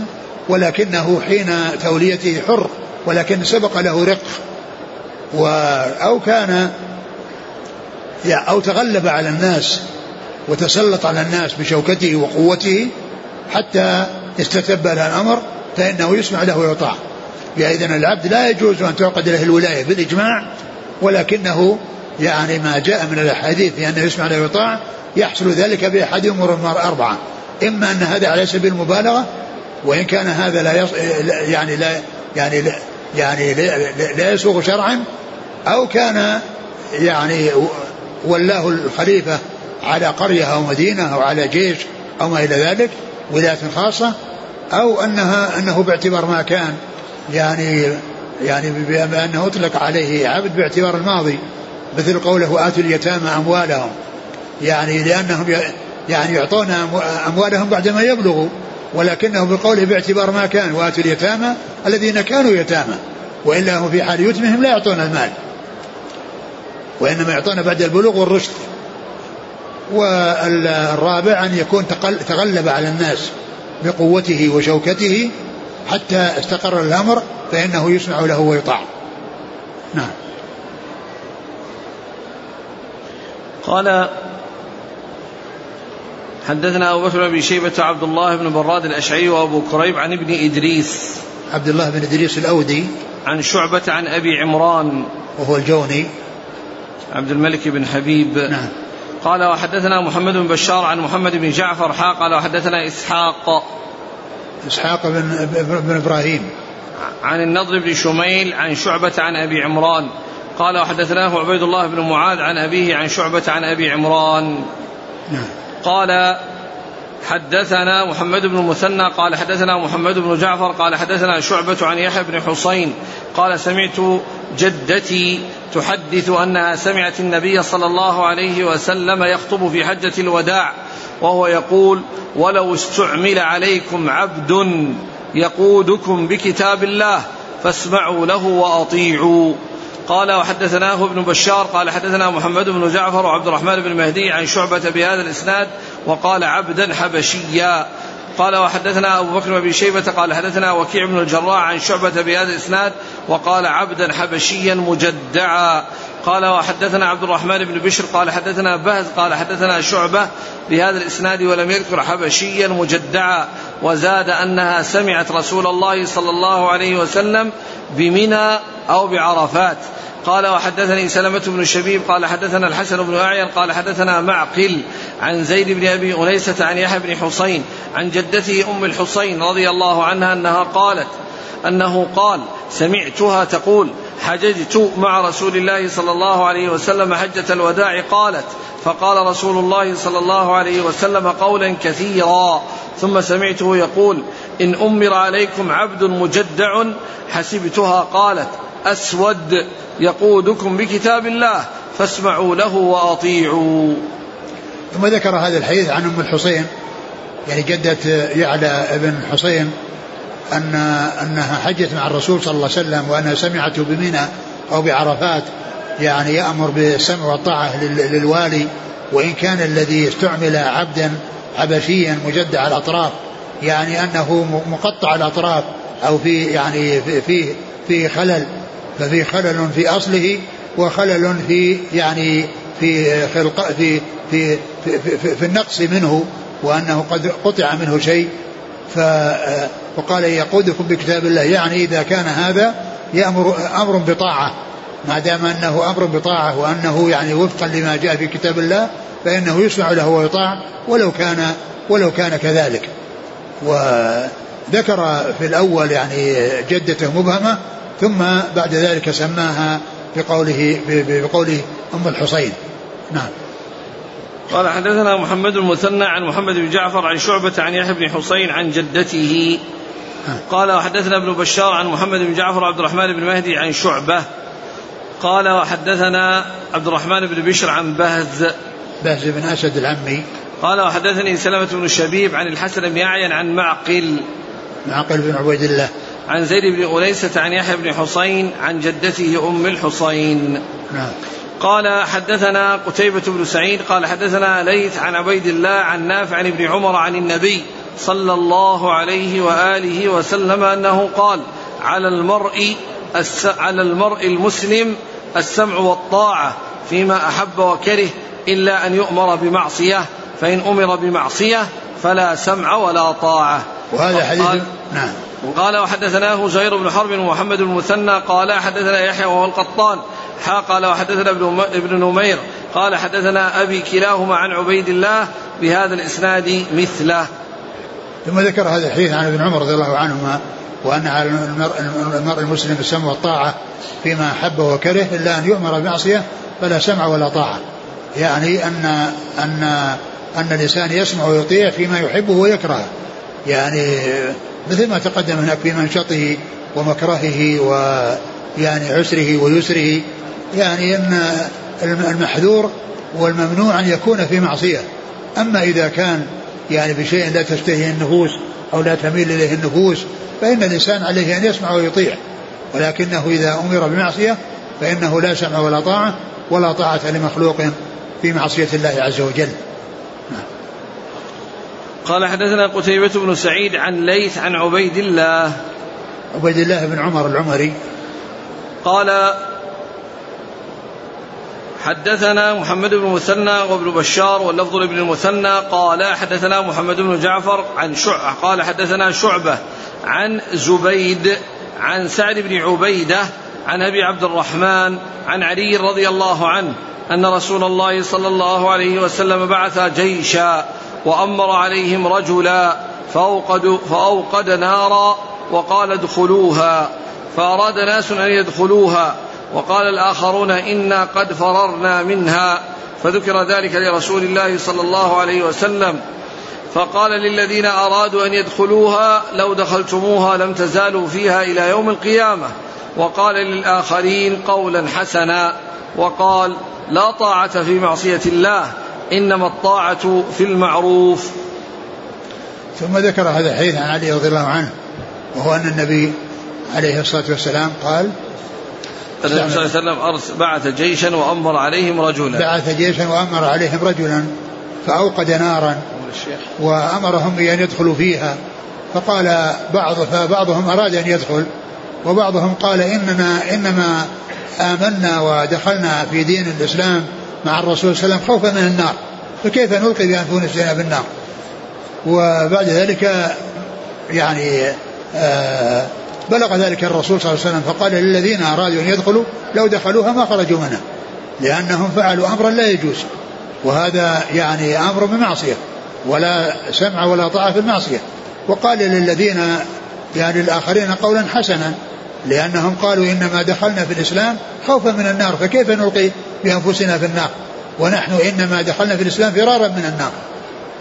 ولكنه حين توليته حر ولكن سبق له رق و أو كان أو تغلب على الناس وتسلط على الناس بشوكته وقوته حتى استتب له الأمر فإنه يسمع له ويطاع. إذا العبد لا يجوز أن تعقد له الولاية بالإجماع ولكنه يعني ما جاء من الأحاديث في أنه يسمع له ويطاع يحصل ذلك بأحد أمور أربعة. إما أن هذا على سبيل المبالغة وإن كان هذا لا يص... يعني لا يعني لا يعني لا يسوغ شرعا أو كان يعني ولاه الخليفة على قرية أو مدينة أو على جيش أو ما إلى ذلك ولاية خاصة أو أنها أنه باعتبار ما كان يعني يعني بأنه أطلق عليه عبد باعتبار الماضي مثل قوله آتوا اليتامى أموالهم يعني لأنهم يعني يعطون أموالهم بعدما يبلغوا. ولكنه بقوله باعتبار ما كان وآتوا اليتامى الذين كانوا يتامى وإلا هم في حال يتمهم لا يعطون المال وإنما يعطون بعد البلوغ والرشد. والرابع أن يكون تغلب على الناس بقوته وشوكته حتى استقر الأمر فإنه يسمع له ويطاع. نعم. قال حدثنا أبو بكر بن شيبة عبد الله بن براد الأشعري وأبو كريب عن ابن إدريس. عبد الله بن إدريس الأودي. عن شعبة عن أبي عمران. وهو الجوني. عبد الملك بن حبيب. نعم. قال وحدثنا محمد بن بشار عن محمد بن جعفر حا قال وحدثنا إسحاق. إسحاق بن, بن إبراهيم. عن النضر بن شميل عن شعبة عن أبي عمران. قال وحدثناه عبيد الله بن معاذ عن أبيه عن شعبة عن أبي عمران. نعم. قال حدثنا محمد بن المثنى قال حدثنا محمد بن جعفر قال حدثنا شعبة عن يحيى بن حسين قال سمعت جدتي تحدث أنها سمعت النبي صلى الله عليه وسلم يخطب في حجة الوداع وهو يقول ولو استعمل عليكم عبد يقودكم بكتاب الله فاسمعوا له وأطيعوا. قال وحدثناه ابن بشار قال حدثنا محمد بن جعفر وعبد الرحمن بن مهدي عن شعبة بهذا الإسناد وقال عبدا حبشيا. قال وحدثنا أبو بكر بن شيبة قال حدثنا وكيع بن الجراح عن شعبة بهذا الإسناد وقال عبدا حبشيا مجدعا. قال وحدثنا عبد الرحمن بن بشر قال حدثنا بهز قال حدثنا شعبة بهذا الإسناد ولم يذكر حبشيا مجدعا. وزاد أنها سمعت رسول الله صلى الله عليه وسلم بمنى أو بعرفات. قال وحدثني سلمة بن شبيب قال حدثنا الحسن بن أعين قال حدثنا معقل عن زيد بن أبي أنيسة عن يحيى بن حسين عن جدته أم الحسين رضي الله عنها أنها قالت أنه قال سمعتها تقول حججت مع رسول الله صلى الله عليه وسلم حجة الوداع قالت فقال رسول الله صلى الله عليه وسلم قولا كثيرا. ثم سمعته يقول إن أمر عليكم عبد مجدع حسبتها قالت. أسود يقودكم بكتاب الله فاسمعوا له وأطيعوا. ثم ذكر هذا الحديث عن أم الحسين يعني جدة يعلى بن حسين أن أنها حجت مع الرسول صلى الله عليه وسلم وأنها سمعته بمنى أو بعرفات يعني يأمر بالسمع والطاعة للوالي وإن كان الذي استعمل عبدا حبشيا مجدع الأطراف يعني أنه مقطع الأطراف أو في يعني في في, في خلل. ففي خلل في أصله وخلل في يعني في خلق في في في, في, في النقص منه وأنه قد قطع منه شيء. ف وقال يقودكم بكتاب الله. يعني إذا كان هذا يأمر أمر بطاعة. ما دام أنه أمر بطاعة وأنه يعني وفقا لما جاء في كتاب الله فإنه يسمع له ويطاع ولو كان ولو كان كذلك. وذكر في الأول يعني جدته مبهمة ثم بعد ذلك سماها بقوله بقوله أم الحصين. نعم. قال حدثنا محمد المثنى عن محمد بن جعفر عن شعبة عن يحيى بن حسين عن جدته. قال وحدثنا ابن بشار عن محمد بن جعفر عبد الرحمن بن مهدي عن شعبة. قال وحدثنا عبد الرحمن بن بشر عن بهز. بهز بن أسد العمي. قال وحدثني سلمة بن شبيب عن الحسن بن أعين عن معقل. معقل بن عبيد الله. عن زيد بن أنيسة عن يحيى بن حسين عن جدته أم الحسين. نعم. قال حدثنا قتيبة بن سعيد قال حدثنا ليث عن عبيد الله عن نافع عن ابن عمر عن النبي صلى الله عليه وآله وسلم أنه قال على المرء على المرء المسلم السمع والطاعة فيما أحب وكره إلا أن يؤمر بمعصية فإن أمر بمعصية فلا سمع ولا طاعة. وهذا حديث نعم. قال وحدثناه زهير بن حرب ومحمد المثنى قال حدثنا يحيى وهو القطان حا قال وحدثنا ابن نمير قال حدثنا أبي كلاهما عن عبيد الله بهذا الإسناد مثله. ثم ذكر هذا الحديث عن ابن عمر رضي الله عنهما وأن على المرء المسلم السمع والطاعة فيما أحب وكره إلا أن يؤمر بمعصية فلا سمع ولا طاعة. يعني أن أن أن الإنسان يسمع ويطيع فيما يحبه ويكرهه يعني مثل ما تقدم هناك في منشطه ومكرهه ويعني عسره ويسره يعني أن المحذور والممنوع أن يكون في معصية. أما إذا كان يعني بشيء لا تشتهي النفوس أو لا تميل إليه النفوس فإن الإنسان عليه أن يسمع ويطيع. ولكنه إذا أمر بمعصية فإنه لا سمع ولا طاعة ولا طاعة لمخلوق في معصية الله عز وجل. قال حدثنا قتيبة بن سعيد عن ليث عن عبيد الله. عبيد الله بن عمر العمري. قال حدثنا محمد بن مثنى وابن بشار واللفظ لابن المثنى. قال حدثنا محمد بن جعفر عن شع قال حدثنا شعبة عن زبيد عن سعد بن عبيدة عن أبي عبد الرحمن عن علي رضي الله عنه أن رسول الله صلى الله عليه وسلم بعث جيشا وأمر عليهم رجلا فأوقد, فأوقد نارا وقال ادخلوها. فأراد ناس أن يدخلوها. وقال الآخرون إنا قد فررنا منها. فذكر ذلك لرسول الله صلى الله عليه وسلم. فقال للذين أرادوا أن يدخلوها لو دخلتموها لم تزالوا فيها إلى يوم القيامة. وقال للآخرين قولا حسنا. وقال لا طاعة في معصية الله. إنما الطاعة في المعروف. ثم ذكر هذا الحديث عن علي رضي الله عنه وهو أن النبي عليه الصلاة والسلام قال النبي صلى الله عليه وسلم بعث جيشا وأمر عليهم رجلا. بعث جيشا وأمر عليهم رجلا فأوقد نارا وأمرهم بأن يدخلوا فيها فقال بعض فبعضهم أراد أن يدخل وبعضهم قال إننا إنما آمنا ودخلنا في دين الإسلام مع الرسول صلى الله عليه وسلم خوفا من النار. فكيف نلقي بأنفسنا بالنار وبعد ذلك يعني آه بلغ ذلك الرسول صلى الله عليه وسلم فقال للذين أرادوا أن يدخلوا لو دخلوها ما خرجوا منها لأنهم فعلوا أمرا لا يجوز. وهذا يعني أمر بمعصية ولا سمع ولا طاعة في المعصية. وقال للذين يعني الآخرين قولا حسنا لأنهم قالوا إنما دخلنا في الإسلام خوفا من النار فكيف نلقي بأنفسنا في النار؟ ونحن إنما دخلنا في الإسلام فرارا من النار.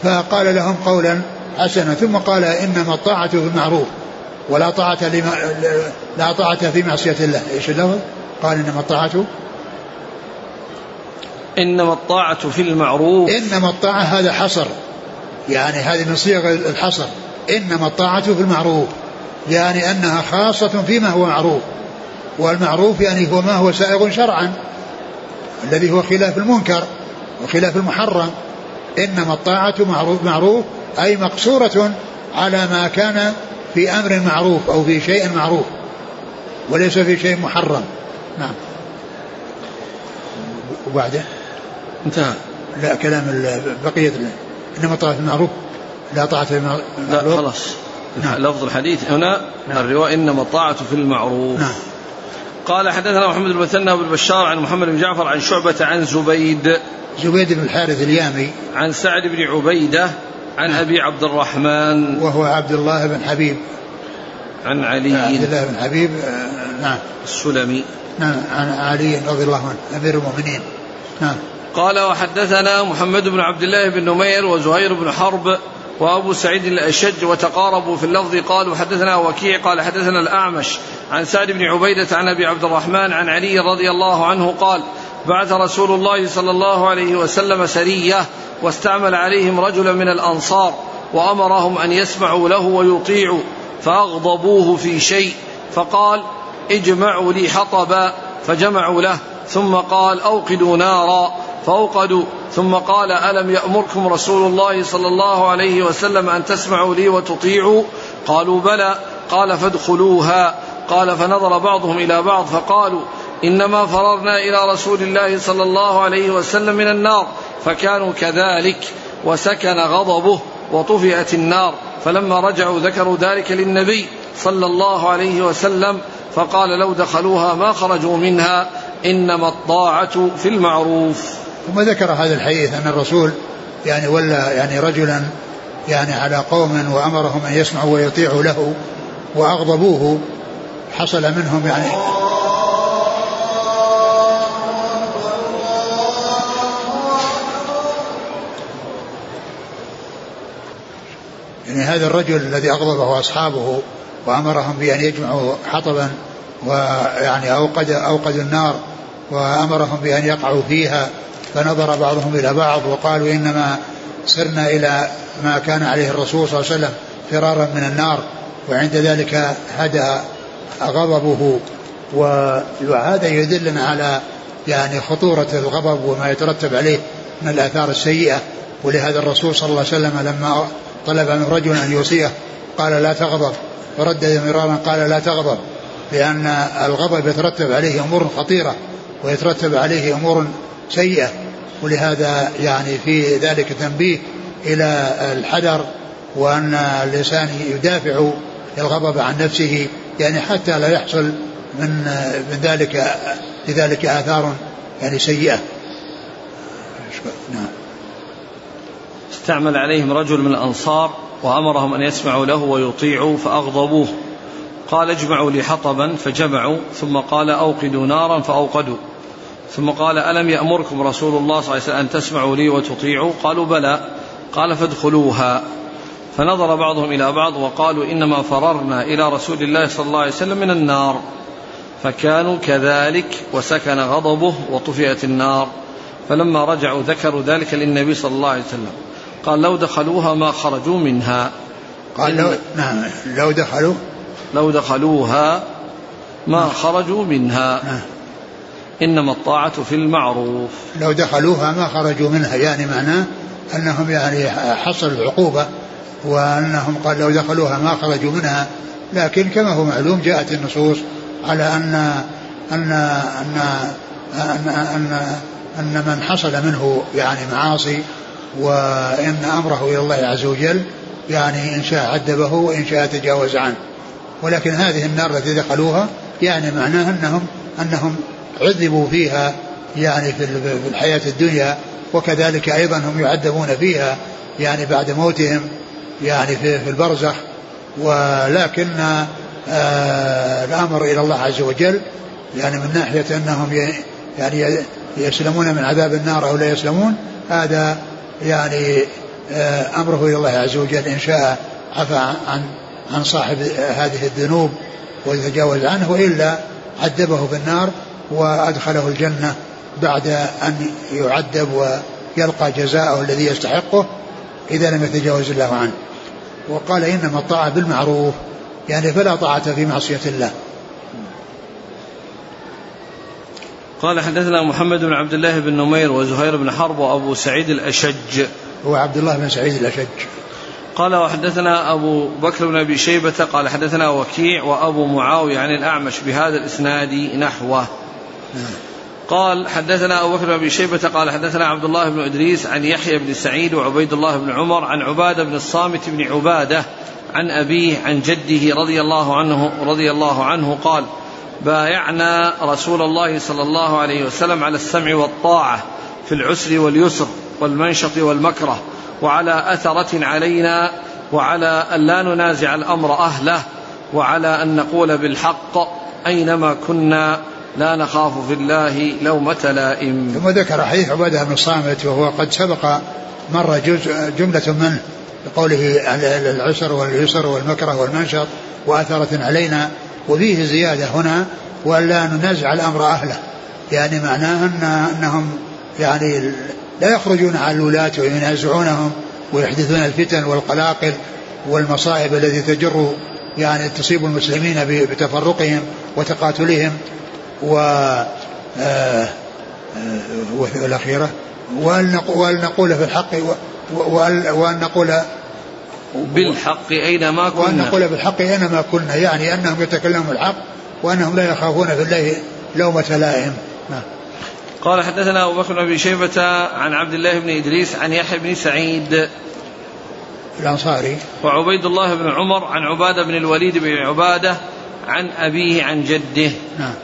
فقال لهم قولا حسنا ثم قال إنما الطاعة في المعروف ولا طاعة لما لا طاعة في معصية الله. إيش اللفظ؟ قال إنما الطاعة. إنما الطاعة في المعروف. إنما الطاعة هذا حصر يعني هذه من صيغ الحصر. إنما الطاعة في المعروف. يعني أنها خاصة فيما هو معروف والمعروف يعني هو ما هو سائغ شرعا الذي هو خلاف المنكر وخلاف المحرم إنما الطاعة معروف معروف أي مقصورة على ما كان في أمر معروف أو في شيء معروف وليس في شيء محرم. نعم. وبعده؟ انتهى. لا كلام بقية إنما طاعة المعروف لا طاعة المعروف. لا خلاص. نعم. لفظ الحديث هنا نعم. الرواية إنما الطاعة في المعروف. نعم. قال حدثنا محمد بن مثنى بن بشار عن محمد بن جعفر عن شعبة عن زبيد. زبيد بن الحارث اليامي. عن سعد بن عبيدة عن أبي عبد الرحمن. وهو عبد الله بن حبيب. عن علي. عبد الله بن حبيب آه، نعم. السلمي. نعم عن علي رضي الله عنه أمير المؤمنين. نعم. قال وحدثنا محمد بن عبد الله بن نمير وزهير بن حرب وأبو سعيد الأشج وتقاربوا في اللفظ قالوا حدثنا وكيع قال حدثنا الأعمش عن سعد بن عبيدة عن أبي عبد الرحمن عن علي رضي الله عنه قال بعث رسول الله صلى الله عليه وسلم سرية واستعمل عليهم رجلا من الأنصار وأمرهم أن يسمعوا له ويطيعوا فأغضبوه في شيء فقال اجمعوا لي حطبا فجمعوا له ثم قال أوقدوا نارا فأوقدوا. ثم قال ألم يأمركم رسول الله صلى الله عليه وسلم أن تسمعوا لي وتطيعوا؟ قالوا بلى. قال فادخلوها. قال فنظر بعضهم إلى بعض فقالوا إنما فررنا إلى رسول الله صلى الله عليه وسلم من النار فكانوا كذلك وسكن غضبه وطفئت النار. فلما رجعوا ذكروا ذلك للنبي صلى الله عليه وسلم فقال لو دخلوها ما خرجوا منها إنما الطاعة في المعروف. ثم ذكر هذا الحديث أن الرسول يعني ولا يعني رجلا يعني على قوم وأمرهم أن يسمعوا ويطيعوا له وأغضبوه حصل منهم يعني يعني هذا الرجل الذي أغضبه أصحابه وأمرهم بأن يجمعوا حطبا ويعني أوقد أوقدوا النار وأمرهم بأن يقعوا فيها فنظر بعضهم إلى بعض وقالوا إنما سرنا إلى ما كان عليه الرسول صلى الله عليه وسلم فرارا من النار وعند ذلك هدأ غضبه. وهذا يدلنا على يعني خطورة الغضب وما يترتب عليه من الآثار السيئة. ولهذا الرسول صلى الله عليه وسلم لما طلب من رجل أن يوصيه قال لا تغضب وردد مرارا قال لا تغضب لأن الغضب يترتب عليه أمور خطيرة ويترتب عليه أمور سيئة ولهذا يعني في ذلك تنبيه إلى الحذر وأن الإنسان يدافع الغضب عن نفسه يعني حتى لا يحصل من من ذلك لذلك آثار يعني سيئة. نعم. استعمل عليهم رجل من الأنصار وأمرهم أن يسمعوا له ويطيعوا فأغضبوه. قال اجمعوا لي حطبا فجمعوا ثم قال أوقدوا نارا فأوقدوا. ثم قال ألم يأمركم رسول الله صلى الله عليه وسلم أن تسمعوا لي وتطيعوا؟ قالوا بلى. قال فادخلوها. فنظر بعضهم إلى بعض وقالوا إنما فررنا إلى رسول الله صلى الله عليه وسلم من النار. فكانوا كذلك وسكن غضبه وطفئت النار. فلما رجعوا ذكروا ذلك للنبي صلى الله عليه وسلم. قال لو دخلوها ما خرجوا منها. قال لو نعم لو دخلوا. لو دخلوها ما خرجوا منها. نعم. إنما الطاعة في المعروف. لو دخلوها ما خرجوا منها يعني معناه أنهم يعني حصلوا العقوبة وأنهم قال لو دخلوها ما خرجوا منها. لكن كما هو معلوم جاءت النصوص على أن أن أن أن, أن, أن من حصل منه يعني معاصي وإن أمره إلى الله عز وجل يعني إن شاء عذبه وإن شاء تجاوز عنه. ولكن هذه النار التي دخلوها يعني معناه أنهم أنهم عذبوا فيها يعني في الحياة الدنيا وكذلك أيضا هم يعذبون فيها يعني بعد موتهم يعني في, في البرزخ. ولكن آه الأمر إلى الله عز وجل يعني من ناحية أنهم يعني يسلمون من عذاب النار أو لا يسلمون هذا يعني آه أمره إلى الله عز وجل. إن شاء عفى عن عن صاحب هذه الذنوب ويتجاوز عنه وإلا عذبه في النار وأدخله الجنة بعد أن يعذب ويلقى جزاءه الذي يستحقه إذا لم يتجاوز الله عنه. وقال إنما الطاعة بالمعروف يعني فلا طاعة في معصية الله. قال حدثنا محمد بن عبد الله بن نمير وزهير بن حرب وأبو سعيد الأشج. هو عبد الله بن سعيد الأشج. قال وحدثنا أبو بكر بن أبي شيبة قال حدثنا وكيع وأبو معاوية عن الأعمش بهذا الإسناد نحوه. قال حدثنا أبو بكر بن شيبة قال حدثنا عبد الله بن إدريس عن يحيى بن سعيد وعبيد الله بن عمر عن عبادة بن الصامت بن عبادة عن أبيه عن جده رضي الله عنه رضي الله عنه قال بايعنا رسول الله صلى الله عليه وسلم على السمع والطاعة في العسر واليسر والمنشط والمكره وعلى أثرة علينا وعلى أن لا ننازع الأمر أهله وعلى أن نقول بالحق أينما كنا لا نخاف في الله لومة لائم. ثم ذكر حديث عبادة بن الصامت وهو قد سبق مر جزء جملة منه بقوله العسر واليسر والمكره والمنشط وأثرة علينا وفيه زيادة هنا ولا ننازع الأمر أهله. يعني معناه أن أنهم يعني لا يخرجون على الولاة وينازعونهم ويحدثون الفتن والقلاقل والمصائب التي تجر يعني تصيب المسلمين بتفرقهم وتقاتلهم و آه، آه، والأخيرة وأن نقول في الحق وأن نقول بالحق أينما كنا وأن نقول بالحق أينما كنا يعني أنهم يتكلمون الحق وأنهم لا يخافون في الله لومة لائم. نعم. قال حدثنا أبو بكر بن شيبة عن عبد الله بن إدريس عن يحيى بن سعيد الأنصاري. وعبيد الله بن عمر عن عبادة بن الوليد بن عبادة عن أبيه عن جده. نعم.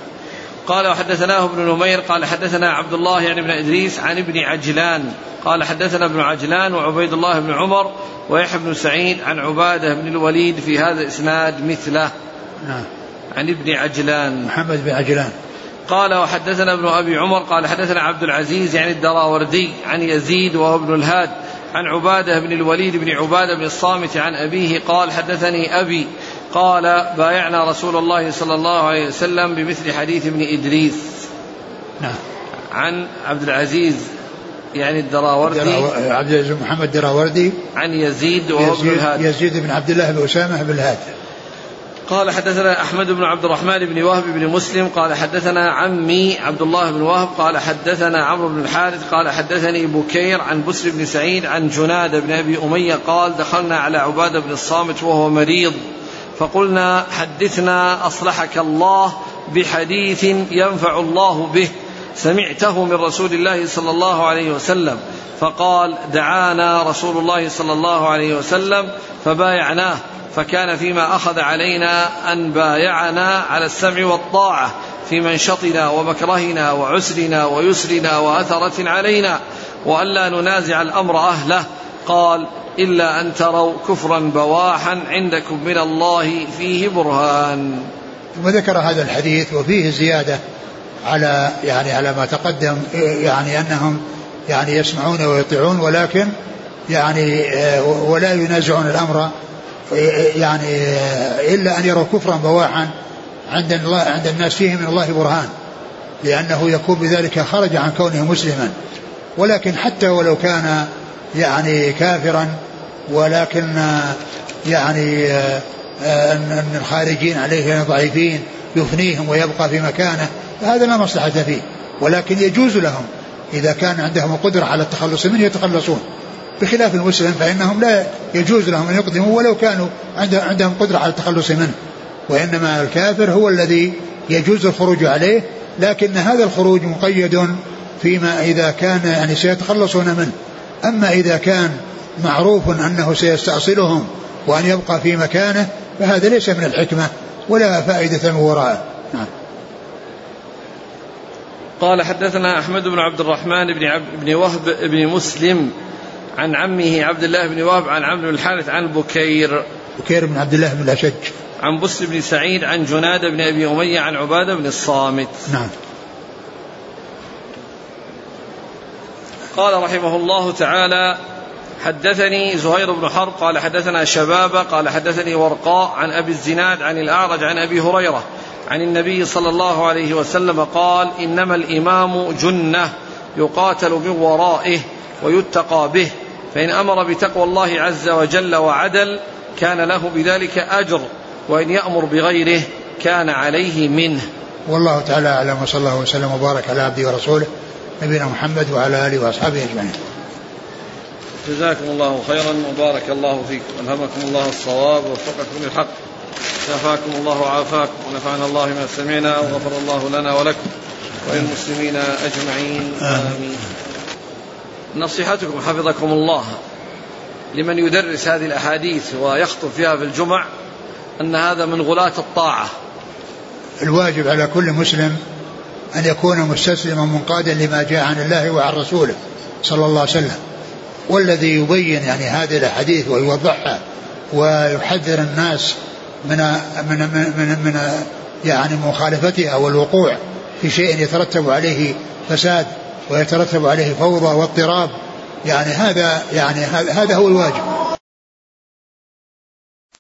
قال وحدثناه ابن نمير قال حدثنا عبد الله يعني بن إدريس عن ابن عجلان. قال حدثنا ابن عجلان وعبيد الله بن عمر ويحيى بن سعيد عن عبادة بن الوليد في هذا الإسناد مثله. نعم. عن ابن عجلان. محمد بن عجلان. قال وحدثنا ابن أبي عمر قال حدثنا عبد العزيز يعني الدراوردي عن يزيد وهو ابن الهاد عن عبادة بن الوليد بن عبادة بن الصامت عن أبيه قال حدثني أبي قال بايعنا رسول الله صلى الله عليه وسلم بمثل حديث ابن إدريس. نعم. عن عبد العزيز يعني الدراوردي. عبد العزيز محمد الدراوردي. عن يزيد وهو الهاد يزيد بن عبد الله بن أسامة بن الهاد قال حدثنا أحمد بن عبد الرحمن بن وهب بن مسلم. قال حدثنا عمي عبد الله بن وهب. قال حدثنا عمرو بن الحارث. قال حدثني بكير عن بسر بن سعيد عن جناد بن أبي أمية قال دخلنا على عبادة بن الصامت وهو مريض. فقلنا حدثنا أصلحك الله بحديث ينفع الله به. سمعته من رسول الله صلى الله عليه وسلم. فقال دعانا رسول الله صلى الله عليه وسلم فبايعناه. فكان فيما أخذ علينا أن بايعنا على السمع والطاعة في منشطنا ومكرهنا وعسرنا ويسرنا وأثرة علينا وألا ننازع الأمر أهله. قال إلا أن تروا كفرا بواحا عندكم من الله فيه برهان. ثم ذكر هذا الحديث وفيه زيادة على يعني على ما تقدم يعني أنهم يعني يسمعون ويطيعون ولكن يعني ولا ينازعون الأمر يعني إلا أن يروا كفرا بواحا عند الله عند الناس فيه من الله برهان لأنه يكون بذلك خرج عن كونه مسلما. ولكن حتى ولو كان يعني كافرا ولكن يعني أن الخارجين عليه ضعيفين يفنيهم ويبقى في مكانه فهذا لا مصلحة فيه. ولكن يجوز لهم إذا كان عندهم القدرة على التخلص منه يتخلصون. بخلاف المسلم فإنهم لا يجوز لهم أن يقدموا ولو كانوا عندهم قدرة على التخلص منه. وإنما الكافر هو الذي يجوز الخروج عليه لكن هذا الخروج مقيد فيما إذا كان يعني سيتخلصون منه. أما إذا كان معروف أنه سيستأصلهم وأن يبقى في مكانه فهذا ليس من الحكمة ولا فائدة من وراءه. نعم. قال حدثنا أحمد بن عبد الرحمن بن, عبد بن وهب بن مسلم عن عمه عبد الله بن وهب عن عمرو بن الحارث عن بكير. بكير بن عبد الله بن الأشج. عن بسر بن سعيد عن جناد بن أبي أمية عن عبادة بن الصامت. نعم. قال رحمه الله تعالى حدثني زهير بن حرب قال حدثنا شبابة قال حدثني ورقاء عن أبي الزناد عن الأعرج عن أبي هريرة عن النبي صلى الله عليه وسلم قال إنما الإمام جنة يقاتل من ورائه ويتقى به فإن أمر بتقوى الله عز وجل وعدل كان له بذلك أجر وإن يأمر بغيره كان عليه منه. والله تعالى أعلم وصلى الله وسلم وبارك على عبده ورسوله نبينا محمد وعلى آله وأصحابه أجمعين. جزاكم الله خيرا وبارك الله فيكم. ألهمكم الله الصواب ووفقكم للحق. شفاكم الله وعافاكم. ونفعنا الله ما سمعنا وغفر الله لنا ولكم وللمسلمين أجمعين. آمين. نصيحتكم حفظكم الله لمن يدرس هذه الأحاديث ويخطب فيها في الجمع أن هذا من غلاة الطاعة. الواجب على كل مسلم أن يكون مستسلما منقادا لما جاء عن الله وعن رسوله صلى الله عليه وسلم. والذي يبين يعني هذه الأحاديث ويوضحها ويحذر الناس من من من, من يعني مخالفتها والوقوع في شيء يترتب عليه فساد ويترتب عليه فوضى واضطراب. يعني هذا يعني هذا هو الواجب.